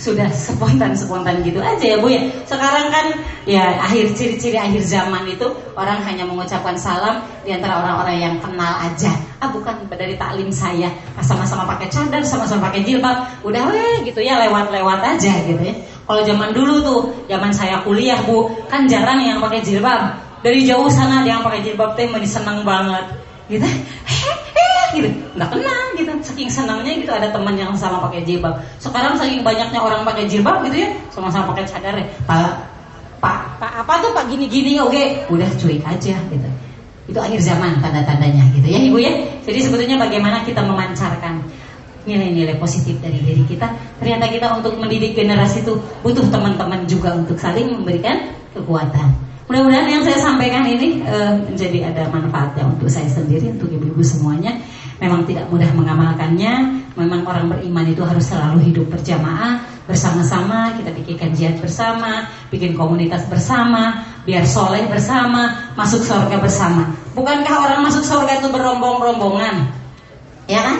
sudah spontan-spontan gitu aja ya Bu ya. Sekarang kan ya akhir ciri-ciri akhir zaman itu orang hanya mengucapkan salam di antara orang-orang yang kenal aja. Ah bukan dari taklim saya, sama-sama pakai cadar, sama-sama pakai jilbab, udah weh gitu ya lewat-lewat aja gitu ya. Kalau zaman dulu tuh, zaman saya kuliah Bu, kan jarang yang pakai jilbab. Dari jauh sana yang pakai jilbab teh masih senang banget. Gitu. Gitu. Nggak kenal gitu. Saking senangnya gitu ada teman yang sama pakai jilbab. Sekarang saking banyaknya orang pakai jilbab gitu ya, sama-sama pakai cadar ya. Pak, Pak, Pak apa tuh Pak gini-gini oke, udah cuek aja gitu. Itu akhir zaman tanda-tandanya gitu ya Ibu ya. Jadi sebetulnya bagaimana kita memancarkan nilai-nilai positif dari diri kita. Ternyata kita untuk mendidik generasi itu butuh teman-teman juga untuk saling memberikan kekuatan. Mudah-mudahan yang saya sampaikan ini uh, menjadi ada manfaatnya untuk saya sendiri, untuk ibu-ibu semuanya. Memang tidak mudah mengamalkannya. Memang orang beriman itu harus selalu hidup berjamaah, bersama-sama. Kita bikin kajian bersama, bikin komunitas bersama, biar soleh bersama, masuk surga bersama. Bukankah orang masuk surga itu berombong-rombongan? Ya kan?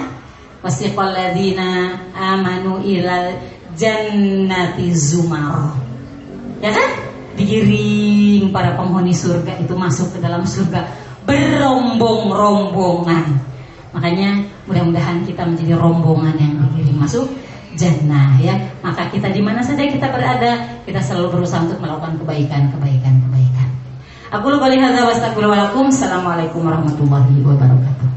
Wasiqalladzina amanu ilal jannati zumar. Ya kan? digiring para penghuni surga itu masuk ke dalam surga berombong-rombongan. Makanya mudah-mudahan kita menjadi rombongan yang digiring masuk jannah ya. Maka kita di mana saja kita berada, kita selalu berusaha untuk melakukan kebaikan, kebaikan, kebaikan. Aku lupa lihat wa astagfirullahaladzim. Assalamualaikum warahmatullahi wabarakatuh.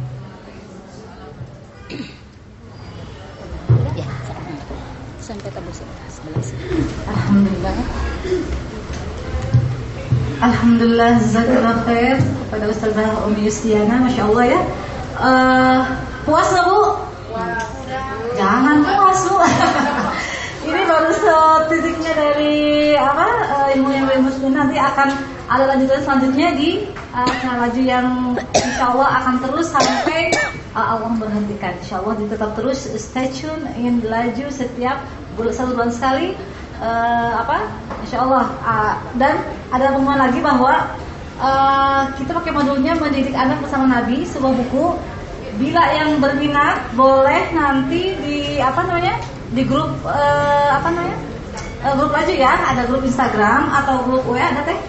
Ya, sampai tebus sebelah sini. Alhamdulillah. Alhamdulillah jazakallah khair kepada Ustazah Umi Yustiana, masya Allah ya. Uh, puas nggak bu? Jangan puas bu. (laughs) Ini baru setitiknya dari apa uh, ilmu yang ilmu nanti akan ada lanjutan selanjutnya di uh, laju yang insya Allah akan terus sampai uh, Allah berhentikan. Insya Allah tetap terus stay tune ingin laju setiap bulan satu bulan sekali uh, apa Insya Allah uh, dan ada pengumuman lagi bahwa uh, kita pakai modulnya mendidik anak bersama Nabi sebuah buku bila yang berminat boleh nanti di apa namanya di grup uh, apa namanya uh, grup aja ya. Ada grup Instagram atau grup WA ada teh?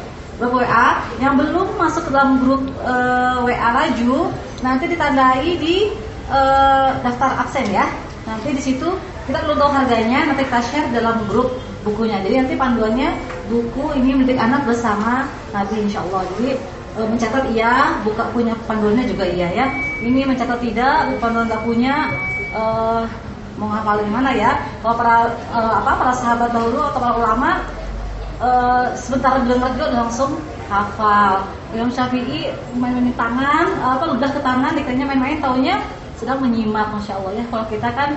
Grup WA yang belum masuk ke dalam grup uh, WA laju nanti ditandai di uh, daftar absen ya. Nanti di situ kita belum tahu harganya nanti kita share dalam grup bukunya. Jadi nanti panduannya buku ini mendidik anak bersama Nabi Insya Allah. Jadi e, mencatat iya buka punya panduannya juga iya ya. Ini mencatat tidak panduan nggak punya e, mau ngapalin mana ya? Kalau para e, apa para sahabat dahulu atau para ulama e, sebentar dengar juga langsung hafal. Imam Syafi'i main-main tangan apa udah ke tangan dikanya main-main taunya sedang menyimak masya Allah ya. Kalau kita kan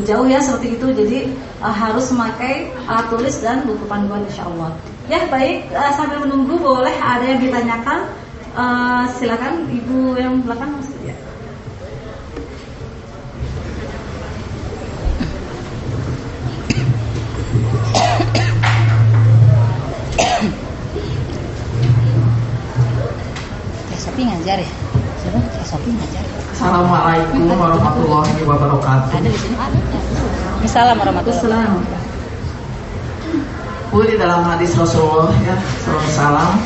jauh ya seperti itu jadi uh, harus memakai alat tulis dan buku panduan insya Allah ya baik uh, sambil menunggu boleh ada yang ditanyakan uh, silakan ibu yang belakang ya. Sopi ngajar ya? Siapa? Ngajar. Assalamualaikum warahmatullahi wabarakatuh. Ada di sini. Assalamualaikum warahmatullahi wabarakatuh. Bu di dalam hadis Rasulullah ya, salam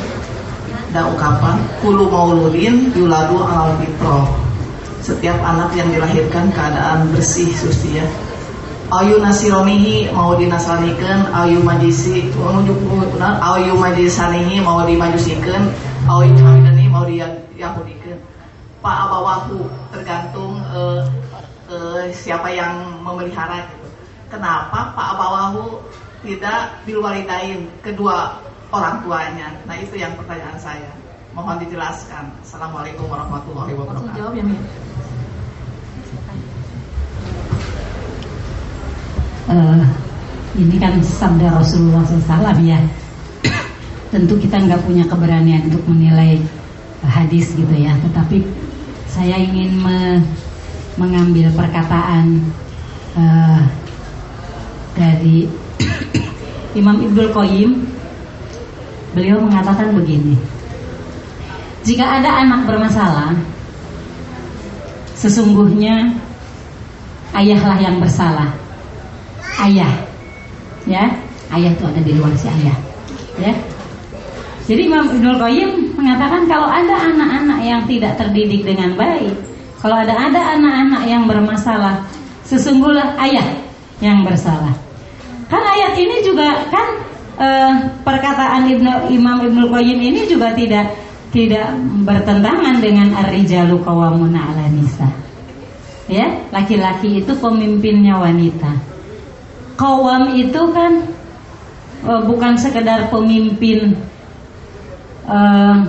ada ungkapan kulu mauludin yuladu alal fitro. Setiap anak yang dilahirkan keadaan bersih suci ya. Ayu nasironihi mau dinasranikan, ayu majisi ayu majisanihi mau dimajusikan, ayu hawidani mau diyahudikan. Pak abawahu tergantung uh, uh, siapa yang memelihara. Kenapa Pak abawahu tidak bilwalidain kedua orang tuanya? Nah itu yang pertanyaan saya. Mohon dijelaskan. Assalamualaikum warahmatullahi wabarakatuh. Jawab ya, Mir. uh, ini kan sabda Rasulullah SAW ya tentu kita nggak punya keberanian untuk menilai hadis gitu ya tetapi saya ingin me mengambil perkataan uh, dari Imam Ibnul Qayyim beliau mengatakan begini jika ada anak bermasalah sesungguhnya ayahlah yang bersalah. Ayah ya ayah itu ada di luar si ayah ya. Jadi Imam Ibnul Qayyim mengatakan kalau ada anak-anak yang tidak terdidik dengan baik kalau ada ada anak-anak yang bermasalah sesungguhnya ayah yang bersalah kan ayat ini juga kan eh, perkataan Ibnu Imam Ibnul Qayyim ini juga tidak tidak bertentangan dengan ar-rijalu qawwamuna 'ala nisa. Ya, laki-laki itu pemimpinnya wanita Kawam itu kan uh, bukan sekedar pemimpin uh,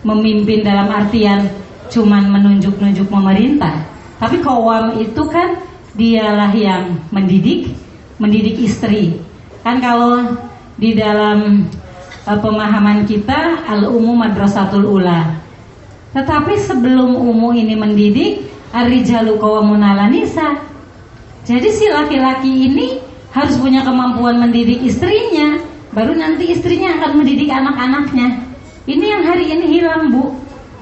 memimpin dalam artian cuman menunjuk-nunjuk pemerintah, tapi kawam itu kan dialah yang mendidik, mendidik istri. Kan kalau di dalam uh, pemahaman kita al-umu madrasatul ula. Tetapi sebelum umu ini mendidik, ar-rijalu nisa. Jadi si laki-laki ini harus punya kemampuan mendidik istrinya, baru nanti istrinya akan mendidik anak-anaknya. Ini yang hari ini hilang, Bu.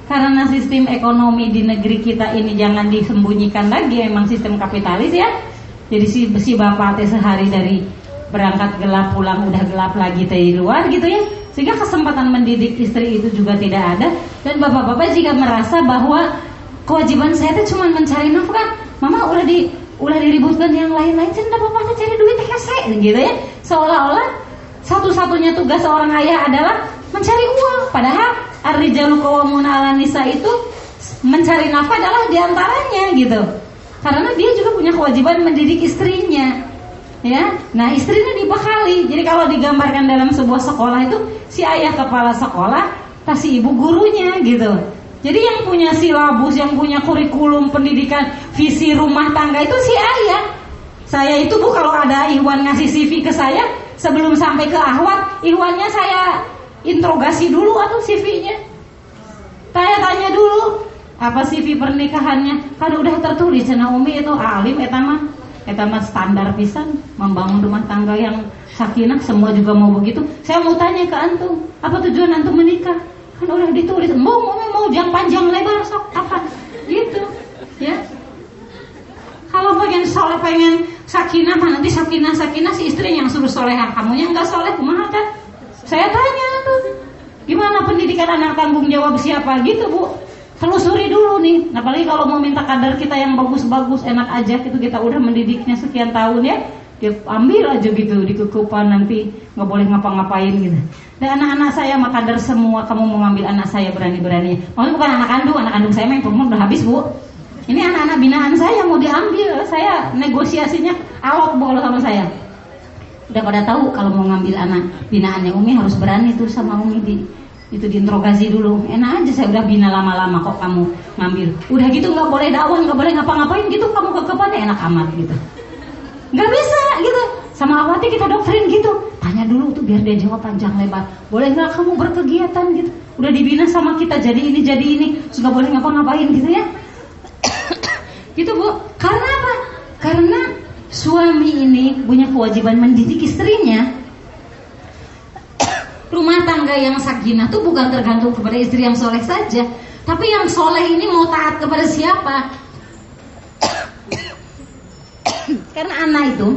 Karena sistem ekonomi di negeri kita ini jangan disembunyikan lagi, emang sistem kapitalis ya. Jadi si, si bapak teh sehari dari berangkat gelap pulang udah gelap lagi dari luar gitu ya. Sehingga kesempatan mendidik istri itu juga tidak ada. Dan bapak-bapak jika merasa bahwa kewajiban saya itu cuma mencari nafkah, mama udah di ulah diributkan yang lain-lain cinta bapak cari duit hese gitu ya. Seolah-olah satu-satunya tugas seorang ayah adalah mencari uang. Padahal ar-rijalu qawwamuna nisa itu mencari nafkah adalah di antaranya gitu karena dia juga punya kewajiban mendidik istrinya ya nah istrinya dibekali jadi kalau digambarkan dalam sebuah sekolah itu si ayah kepala sekolah kasih ibu gurunya gitu jadi yang punya silabus, yang punya kurikulum pendidikan, visi rumah tangga itu si ayah. Saya itu bu kalau ada Iwan ngasih CV ke saya, sebelum sampai ke Ahwat, Iwannya saya interogasi dulu atau CV-nya. Saya tanya dulu, apa CV pernikahannya? Kan udah tertulis cina Umi itu alim etama, etama standar pisan membangun rumah tangga yang sakinah semua juga mau begitu. Saya mau tanya ke antum, apa tujuan antum menikah? kan udah ditulis mau mau mau yang panjang lebar sok apa? Gitu ya. Kalau pengen soleh pengen sakinah nanti sakinah sakinah si istri yang suruh solehah kamunya nggak soleh kumaha kan saya tanya tuh gimana pendidikan anak tanggung jawab siapa? Gitu bu telusuri dulu nih apalagi kalau mau minta kadar kita yang bagus-bagus enak aja itu kita udah mendidiknya sekian tahun ya dia ambil aja gitu di kekupan nanti nggak boleh ngapa-ngapain gitu dan anak-anak saya maka dari semua kamu mau ngambil anak saya berani-berani. Maksudnya bukan anak kandung, anak kandung saya memang udah habis bu. Ini anak-anak binaan saya mau diambil, saya negosiasinya bu kalau sama saya. Udah pada tahu kalau mau ngambil anak binaannya Umi harus berani tuh sama Umi di itu diinterogasi dulu. Enak aja saya udah bina lama-lama kok kamu ngambil. Udah gitu nggak boleh dakwah, nggak boleh ngapa-ngapain gitu kamu ke enak amat gitu. Nggak bisa gitu. Sama awati kita doktrin gitu. Tanya dulu tuh biar dia jawab panjang lebar. Boleh nggak kamu berkegiatan gitu? Udah dibina sama kita jadi ini jadi ini, suka boleh ngapa-ngapain gitu ya? (coughs) gitu bu. Karena apa? Karena suami ini punya kewajiban mendidik istrinya. Rumah tangga yang sakinah tuh bukan tergantung kepada istri yang soleh saja, tapi yang soleh ini mau taat kepada siapa? Karena anak itu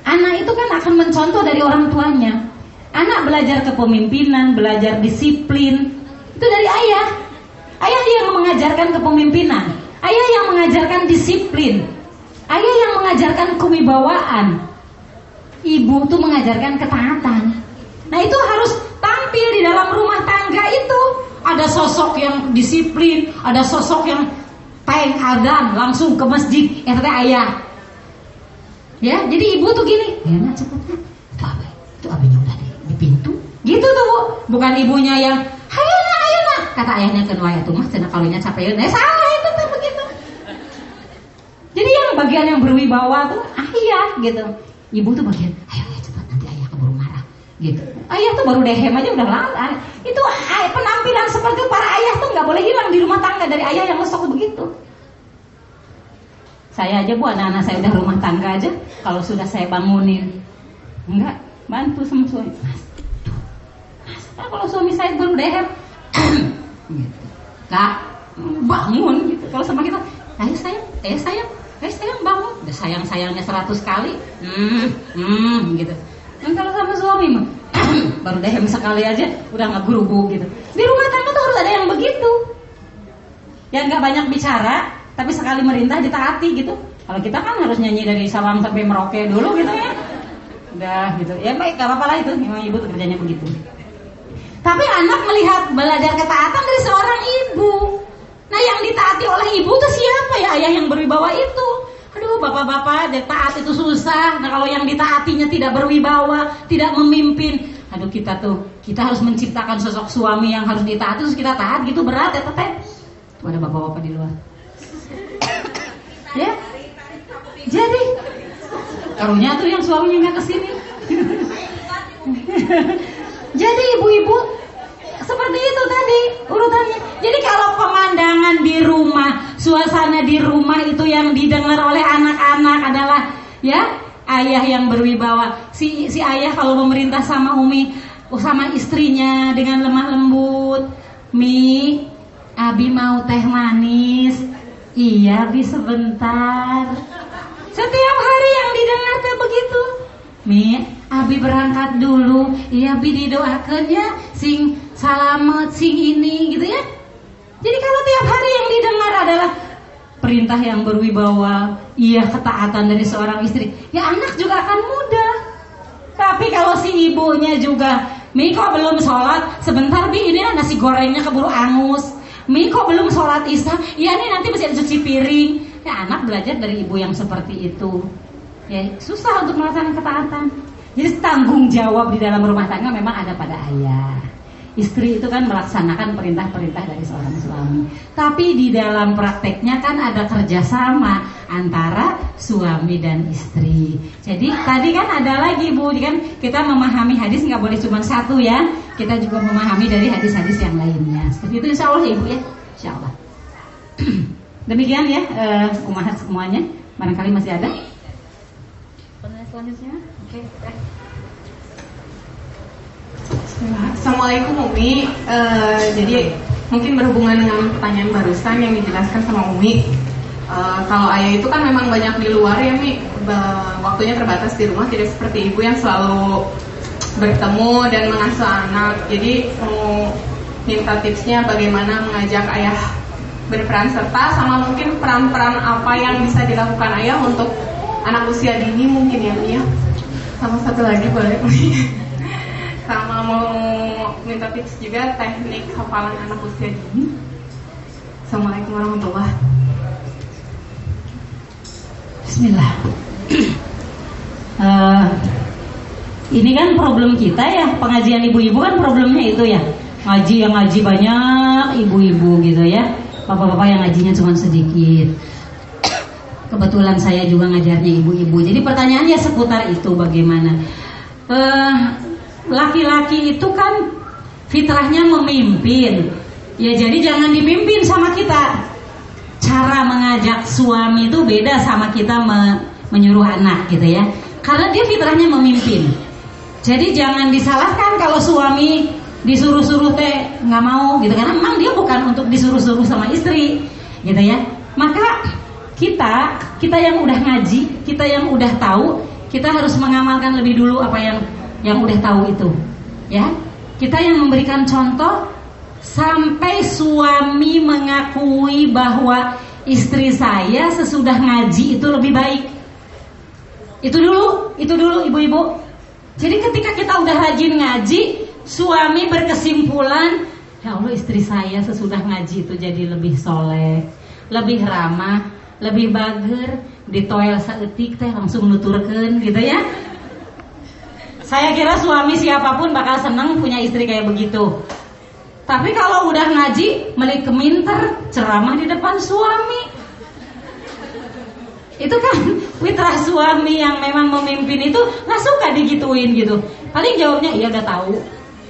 Anak itu kan akan mencontoh dari orang tuanya. Anak belajar kepemimpinan, belajar disiplin. Itu dari ayah. Ayah yang mengajarkan kepemimpinan. Ayah yang mengajarkan disiplin. ayah yang mengajarkan kewibawaan ibu tuh mengajarkan ketaatan nah itu harus tampil di dalam rumah tangga itu. Ada sosok yang disiplin ada sosok yang paling adan langsung ke masjid. Eh tete ayah. Ya jadi ibu tuh gini ya nak cepetnya itu apa? Itu abinya udah di, di pintu? Gitu tuh bu. Bukan ibunya yang ayo nak kata ayahnya ke ya tuh mas cina kalinya capek ya. Salah itu tuh begitu. Jadi yang bagian yang berwibawa tuh ayah gitu. Ibu tuh bagian ayo ayo cepat nanti ayah keburu marah gitu. Ayah tuh baru dehem aja udah lama. Itu penampilan seperti para ayah tuh nggak boleh hilang di rumah tangga dari ayah yang lesok begitu. Saya aja bu anak-anak saya udah rumah tangga aja. Kalau sudah saya bangunin enggak bantu sama suami. Mas mas nah, kalau suami saya baru dehem (clears throat) gitu. kak bangun gitu. Kalau sama kita ayo sayang ayo sayang ayo sayang bangun. Sayang sayangnya seratus kali hmm hmm gitu dan kalau sama suami mah (clears throat) baru dehem sekali aja udah nggak gurubu gitu. Di rumah tangga tuh harus ada yang begitu. Yang nggak banyak bicara tapi sekali merintah ditaati gitu. Kalau kita kan harus nyanyi dari salam sampai merauke dulu gitu ya. Udah gitu. Ya baik gak apa-apa lah itu. Memang ibu kerjanya begitu. Tapi anak melihat belajar ketaatan dari seorang ibu. Nah yang ditaati oleh ibu tuh siapa ya? Ayah yang berwibawa itu aduh bapak-bapak taat itu susah. Nah kalau yang ditaatinya tidak berwibawa tidak memimpin. Aduh kita tuh kita harus menciptakan sosok suami yang harus ditaati terus kita taat gitu berat ya teteh? Tuh ada bapak-bapak di luar. Ya? Jadi karunya tuh yang suaminya nggak ke sini. (laughs) Jadi ibu-ibu seperti itu tadi urutannya jadi kalau pemandangan di rumah suasana di rumah itu yang didengar oleh anak-anak adalah ya ayah yang berwibawa si si ayah kalau memerintah sama umi sama istrinya dengan lemah lembut mi abi mau teh manis Iya, bi sebentar. Setiap hari yang didengar teh begitu. Mi, abi berangkat dulu. Iya, bi didoakan ya, sing salamet, sing ini gitu ya. Jadi kalau tiap hari yang didengar adalah perintah yang berwibawa, iya ketaatan dari seorang istri, ya anak juga akan mudah. Tapi kalau si ibunya juga, Mi kok belum sholat, sebentar bi ini nasi gorengnya keburu angus. Mi kok belum sholat isya? Ya nih nanti masih ada cuci piring. Ya anak belajar dari ibu yang seperti itu. Ya susah untuk melaksanakan ketaatan. Jadi tanggung jawab di dalam rumah tangga memang ada pada ayah. Istri itu kan melaksanakan perintah-perintah dari seorang suami. Tapi di dalam prakteknya kan ada kerjasama antara suami dan istri. Jadi tadi kan ada lagi bu, kan kita memahami hadis nggak boleh cuma satu ya. Kita juga memahami dari hadis-hadis yang lainnya. Seperti itu insya Allah ya ibu ya, insya Allah. (clears throat) Demikian ya uh, umat semuanya. Barangkali masih ada. Selanjutnya, oke. Okay. Assalamualaikum Umi. Uh, jadi mungkin berhubungan dengan pertanyaan barusan yang dijelaskan sama Umi. Uh, kalau ayah itu kan memang banyak di luar ya Mi, waktunya terbatas di rumah tidak seperti ibu yang selalu bertemu dan mengasuh anak. Jadi mau minta tipsnya bagaimana mengajak ayah berperan serta sama mungkin peran-peran apa yang bisa dilakukan ayah untuk anak usia dini mungkin ya Mi ya. Sama satu lagi boleh sama mau minta tips juga teknik hafalan anak usia dini. Assalamualaikum warahmatullahi Bismillah. uh, (clears throat) ini kan problem kita ya pengajian ibu-ibu kan problemnya itu ya ngaji yang ngaji banyak ibu-ibu gitu ya bapak-bapak yang ngajinya cuma sedikit kebetulan saya juga ngajarnya ibu-ibu jadi pertanyaannya seputar itu bagaimana uh, laki-laki itu kan fitrahnya memimpin. Ya jadi jangan dipimpin sama kita. Cara mengajak suami itu beda sama kita me menyuruh anak gitu ya. Karena dia fitrahnya memimpin. Jadi jangan disalahkan kalau suami disuruh-suruh teh nggak mau gitu karena memang dia bukan untuk disuruh-suruh sama istri gitu ya. Maka kita kita yang udah ngaji, kita yang udah tahu, kita harus mengamalkan lebih dulu apa yang yang udah tahu itu ya kita yang memberikan contoh sampai suami mengakui bahwa istri saya sesudah ngaji itu lebih baik. Itu dulu, itu dulu ibu-ibu. Jadi ketika kita udah rajin ngaji, suami berkesimpulan, ya Allah istri saya sesudah ngaji itu jadi lebih soleh, lebih ramah, lebih bager, di toel seetik teh langsung nuturkan gitu ya. Saya kira suami siapa pun bakal seneng punya istri kayak begitu. Tapi kalau udah ngaji, melik keminter, ceramah di depan suami. Itu kan fitrah suami yang memang memimpin itu nggak suka digituin gitu. Paling jawabnya iya udah tahu.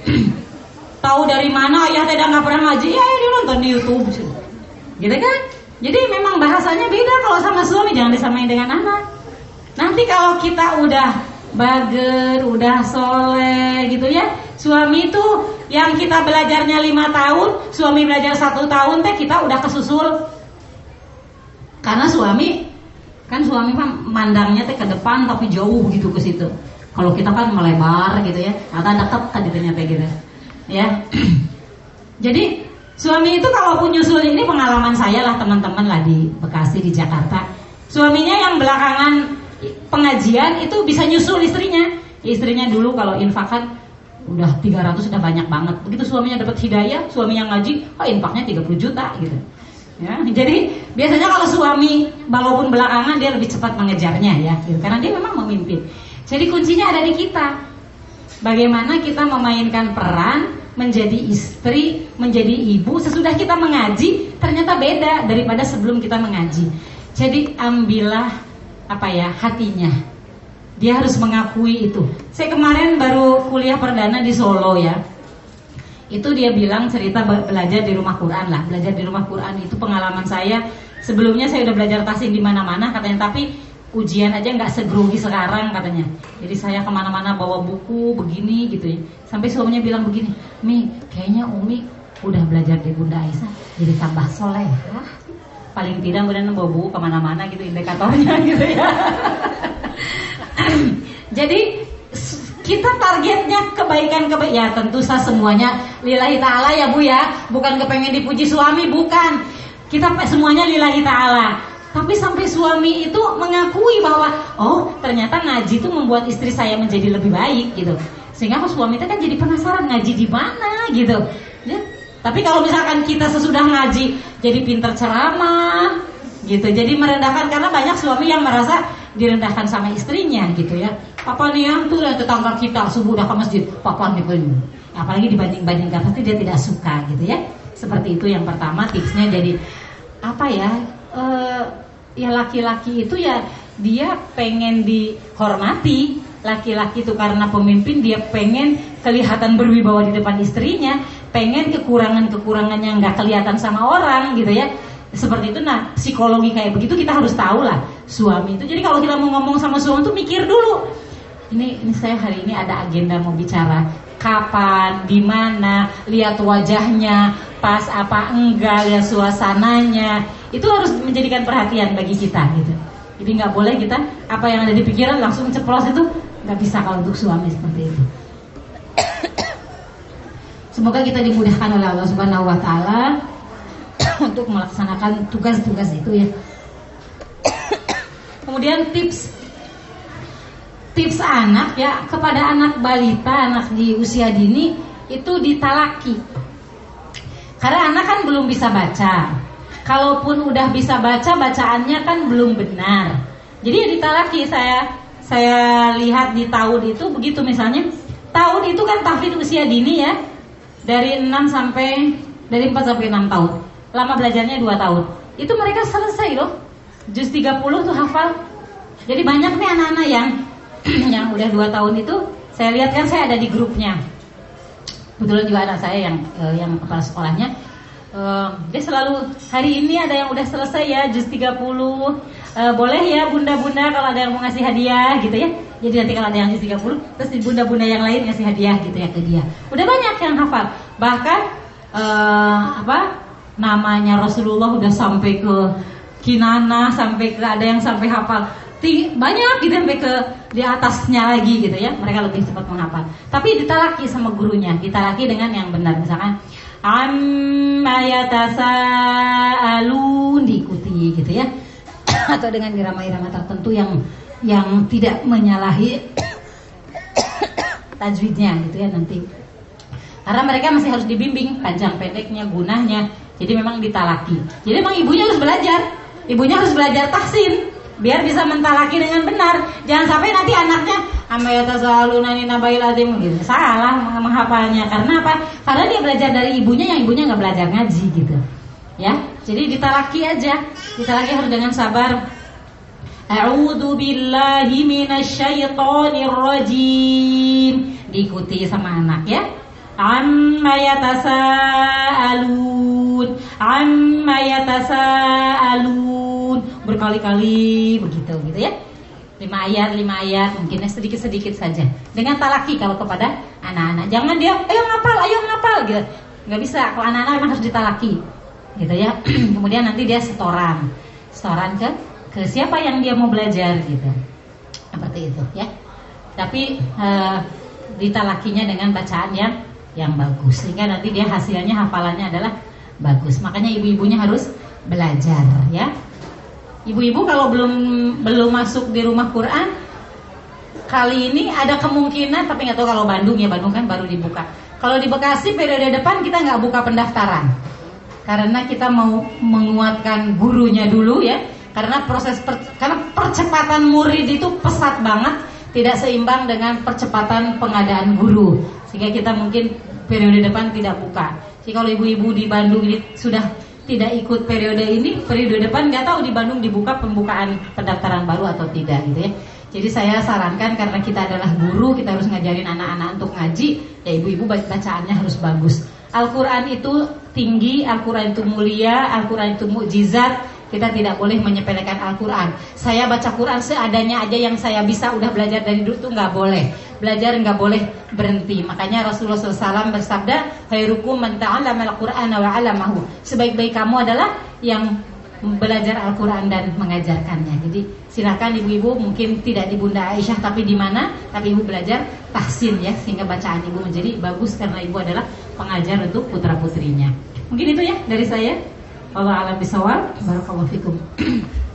(clears throat) tahu dari mana ayah tidak nggak pernah ngaji? Ya, ya dia nonton di YouTube. Gitu kan? Jadi memang bahasanya beda kalau sama suami jangan disamain dengan anak. Nanti kalau kita udah bager, udah soleh gitu ya. Suami itu yang kita belajarnya lima tahun, suami belajar satu tahun teh kita udah kesusul. Karena suami kan suami kan mandangnya teh ke depan tapi jauh gitu ke situ. Kalau kita kan melebar gitu ya, atau dekat kan gitu. Ya. (clears throat) Jadi suami itu kalau nyusul ini pengalaman saya lah teman-teman lah di Bekasi di Jakarta. Suaminya yang belakangan pengajian itu bisa nyusul istrinya. Istrinya dulu kalau infakan udah 300 sudah banyak banget. Begitu suaminya dapat hidayah, suami yang ngaji, oh infaknya 30 juta gitu. Ya, jadi biasanya kalau suami walaupun belakangan dia lebih cepat mengejarnya ya, gitu. karena dia memang memimpin. Jadi kuncinya ada di kita. Bagaimana kita memainkan peran menjadi istri, menjadi ibu sesudah kita mengaji ternyata beda daripada sebelum kita mengaji. Jadi ambillah apa ya hatinya. Dia harus mengakui itu. Saya kemarin baru kuliah perdana di Solo ya. Itu dia bilang cerita belajar di rumah Quran lah. Belajar di rumah Quran itu pengalaman saya. Sebelumnya saya udah belajar tasin di mana-mana katanya, tapi ujian aja nggak segrogi sekarang katanya. Jadi saya ke mana-mana bawa buku begini gitu ya. Sampai suaminya bilang begini, Mi, kayaknya Umi udah belajar di Bunda Aisyah jadi tambah soleh. Ya. Paling tidak kemudian bawa buku ke mana-mana gitu indikatornya (laughs) gitu ya. (clears throat) jadi kita targetnya kebaikan kebaikan ya tentu saya semuanya lillahi taala ya Bu ya bukan kepengen dipuji suami bukan kita semuanya lillahi taala tapi sampai suami itu mengakui bahwa oh ternyata ngaji itu membuat istri saya menjadi lebih baik gitu. Sehingga suami itu kan jadi penasaran ngaji di mana gitu. Ya. Tapi kalau misalkan kita sesudah ngaji jadi pinter ceramah gitu. Jadi merendahkan karena banyak suami yang merasa direndahkan sama istrinya gitu ya. Papa nih yang tuh tetangga kita subuh udah ke masjid, papa nih pun. Apalagi dibanding-bandingkan pasti dia tidak suka gitu ya. Seperti itu yang pertama tipsnya jadi apa ya uh, ya laki-laki itu ya dia pengen dihormati. Laki-laki itu karena pemimpin dia pengen kelihatan berwibawa di depan istrinya pengen kekurangan-kekurangan yang nggak kelihatan sama orang gitu ya. Seperti itu. Nah psikologi kayak begitu kita harus tahu lah suami itu. Jadi kalau kita mau ngomong sama suami itu mikir dulu. Ini ini saya hari ini ada agenda mau bicara kapan di mana lihat wajahnya pas apa enggak lihat suasananya itu harus menjadikan perhatian bagi kita gitu. Jadi nggak boleh kita apa yang ada di pikiran langsung ceplos itu nggak bisa kalau untuk suami seperti itu. (coughs) Semoga kita dimudahkan oleh Allah Subhanahu Wa Taala (coughs) untuk melaksanakan tugas-tugas itu ya. (coughs) Kemudian tips tips anak ya kepada anak balita, anak di usia dini itu ditalaki. Karena anak kan belum bisa baca, kalaupun udah bisa baca bacaannya kan belum benar. Jadi ya ditalaki saya saya lihat di tahun itu begitu misalnya. Tahun itu kan tahfidz usia dini ya dari 6 sampai dari 4 sampai 6 tahun. Lama belajarnya 2 tahun. Itu mereka selesai loh. Juz 30 tuh hafal. Jadi banyak nih anak-anak yang (clears throat) yang udah 2 tahun itu saya lihat kan saya ada di grupnya. Kebetulan juga anak saya yang eh, yang kepala sekolahnya. Uh, dia selalu hari ini ada yang udah selesai ya jus 30 uh, boleh ya bunda-bunda kalau ada yang mau ngasih hadiah gitu ya. Jadi nanti kalau ada yang jus 30 terus bunda-bunda yang lain ngasih hadiah gitu ya ke dia. Udah banyak yang hafal. Bahkan uh, apa namanya Rasulullah udah sampai ke Kinana sampai ke ada yang sampai hafal. Banyak gitu sampai ke di atasnya lagi gitu ya. Mereka lebih cepat menghafal. Tapi ditalaki sama gurunya. Ditalaki dengan yang benar. Misalkan amma yatasaalun diikuti gitu ya. (coughs) Atau dengan irama-irama tertentu yang yang tidak menyalahi (coughs) tajwidnya gitu ya nanti. Karena mereka masih harus dibimbing panjang pendeknya gunanya jadi memang ditalaki. Jadi memang ibunya harus belajar. Ibunya harus belajar tahsin biar bisa mentalaki dengan benar. Jangan sampai nanti anaknya amayata selalu nani nabail adim gitu. Salah menghafalnya. Karena apa? Karena dia belajar dari ibunya yang ibunya nggak belajar ngaji gitu. Ya? Jadi ditalaki aja. Ditalaki harus dengan sabar. A'udzu billahi minasyaitonir rajim. Diikuti sama anak ya. Amma yatasaalun. Amma yatasaalun. Berkali-kali begitu gitu ya. Lima ayat, lima ayat, mungkin sedikit-sedikit saja. Dengan talaki kalau kepada anak-anak. Jangan dia, ayo ngapal, ayo ngapal gitu. Nggak bisa, kalau anak-anak memang harus ditalaki. Gitu ya. (clears throat) Kemudian nanti dia setoran. Setoran ke ke siapa yang dia mau belajar gitu seperti itu ya tapi e, ditalakinya dengan bacaan yang yang bagus. Sehingga nanti dia hasilnya hafalannya adalah bagus. Makanya ibu-ibunya harus belajar ya. Ibu-ibu kalau belum belum masuk di rumah Quran kali ini ada kemungkinan tapi nggak tahu kalau Bandung ya Bandung kan baru dibuka. Kalau di Bekasi periode depan kita nggak buka pendaftaran. Karena kita mau menguatkan gurunya dulu ya. Karena proses per, karena percepatan murid itu pesat banget tidak seimbang dengan percepatan pengadaan guru sehingga kita mungkin periode depan tidak buka jadi kalau ibu-ibu di Bandung ini sudah tidak ikut periode ini periode depan nggak tahu di Bandung dibuka pembukaan pendaftaran baru atau tidak gitu ya jadi saya sarankan karena kita adalah guru kita harus ngajarin anak-anak untuk ngaji ya ibu-ibu bacaannya harus bagus Al-Quran itu tinggi, Al-Quran itu mulia, Al-Quran itu mukjizat, kita tidak boleh menyepelekan Al-Quran. Saya baca Quran seadanya aja yang saya bisa udah belajar dari dulu tuh nggak boleh. Belajar nggak boleh berhenti. Makanya Rasulullah SAW bersabda, "Khairukum man al-Qur'ana wa 'allamahu." Sebaik-baik kamu adalah yang belajar Al-Quran dan mengajarkannya. Jadi silakan ibu-ibu mungkin tidak di Bunda Aisyah tapi di mana, tapi ibu belajar tahsin ya sehingga bacaan ibu menjadi bagus karena ibu adalah pengajar untuk putra putrinya. Mungkin itu ya dari saya. Allah alam bisawab. Barakallahu fikum. (clears throat)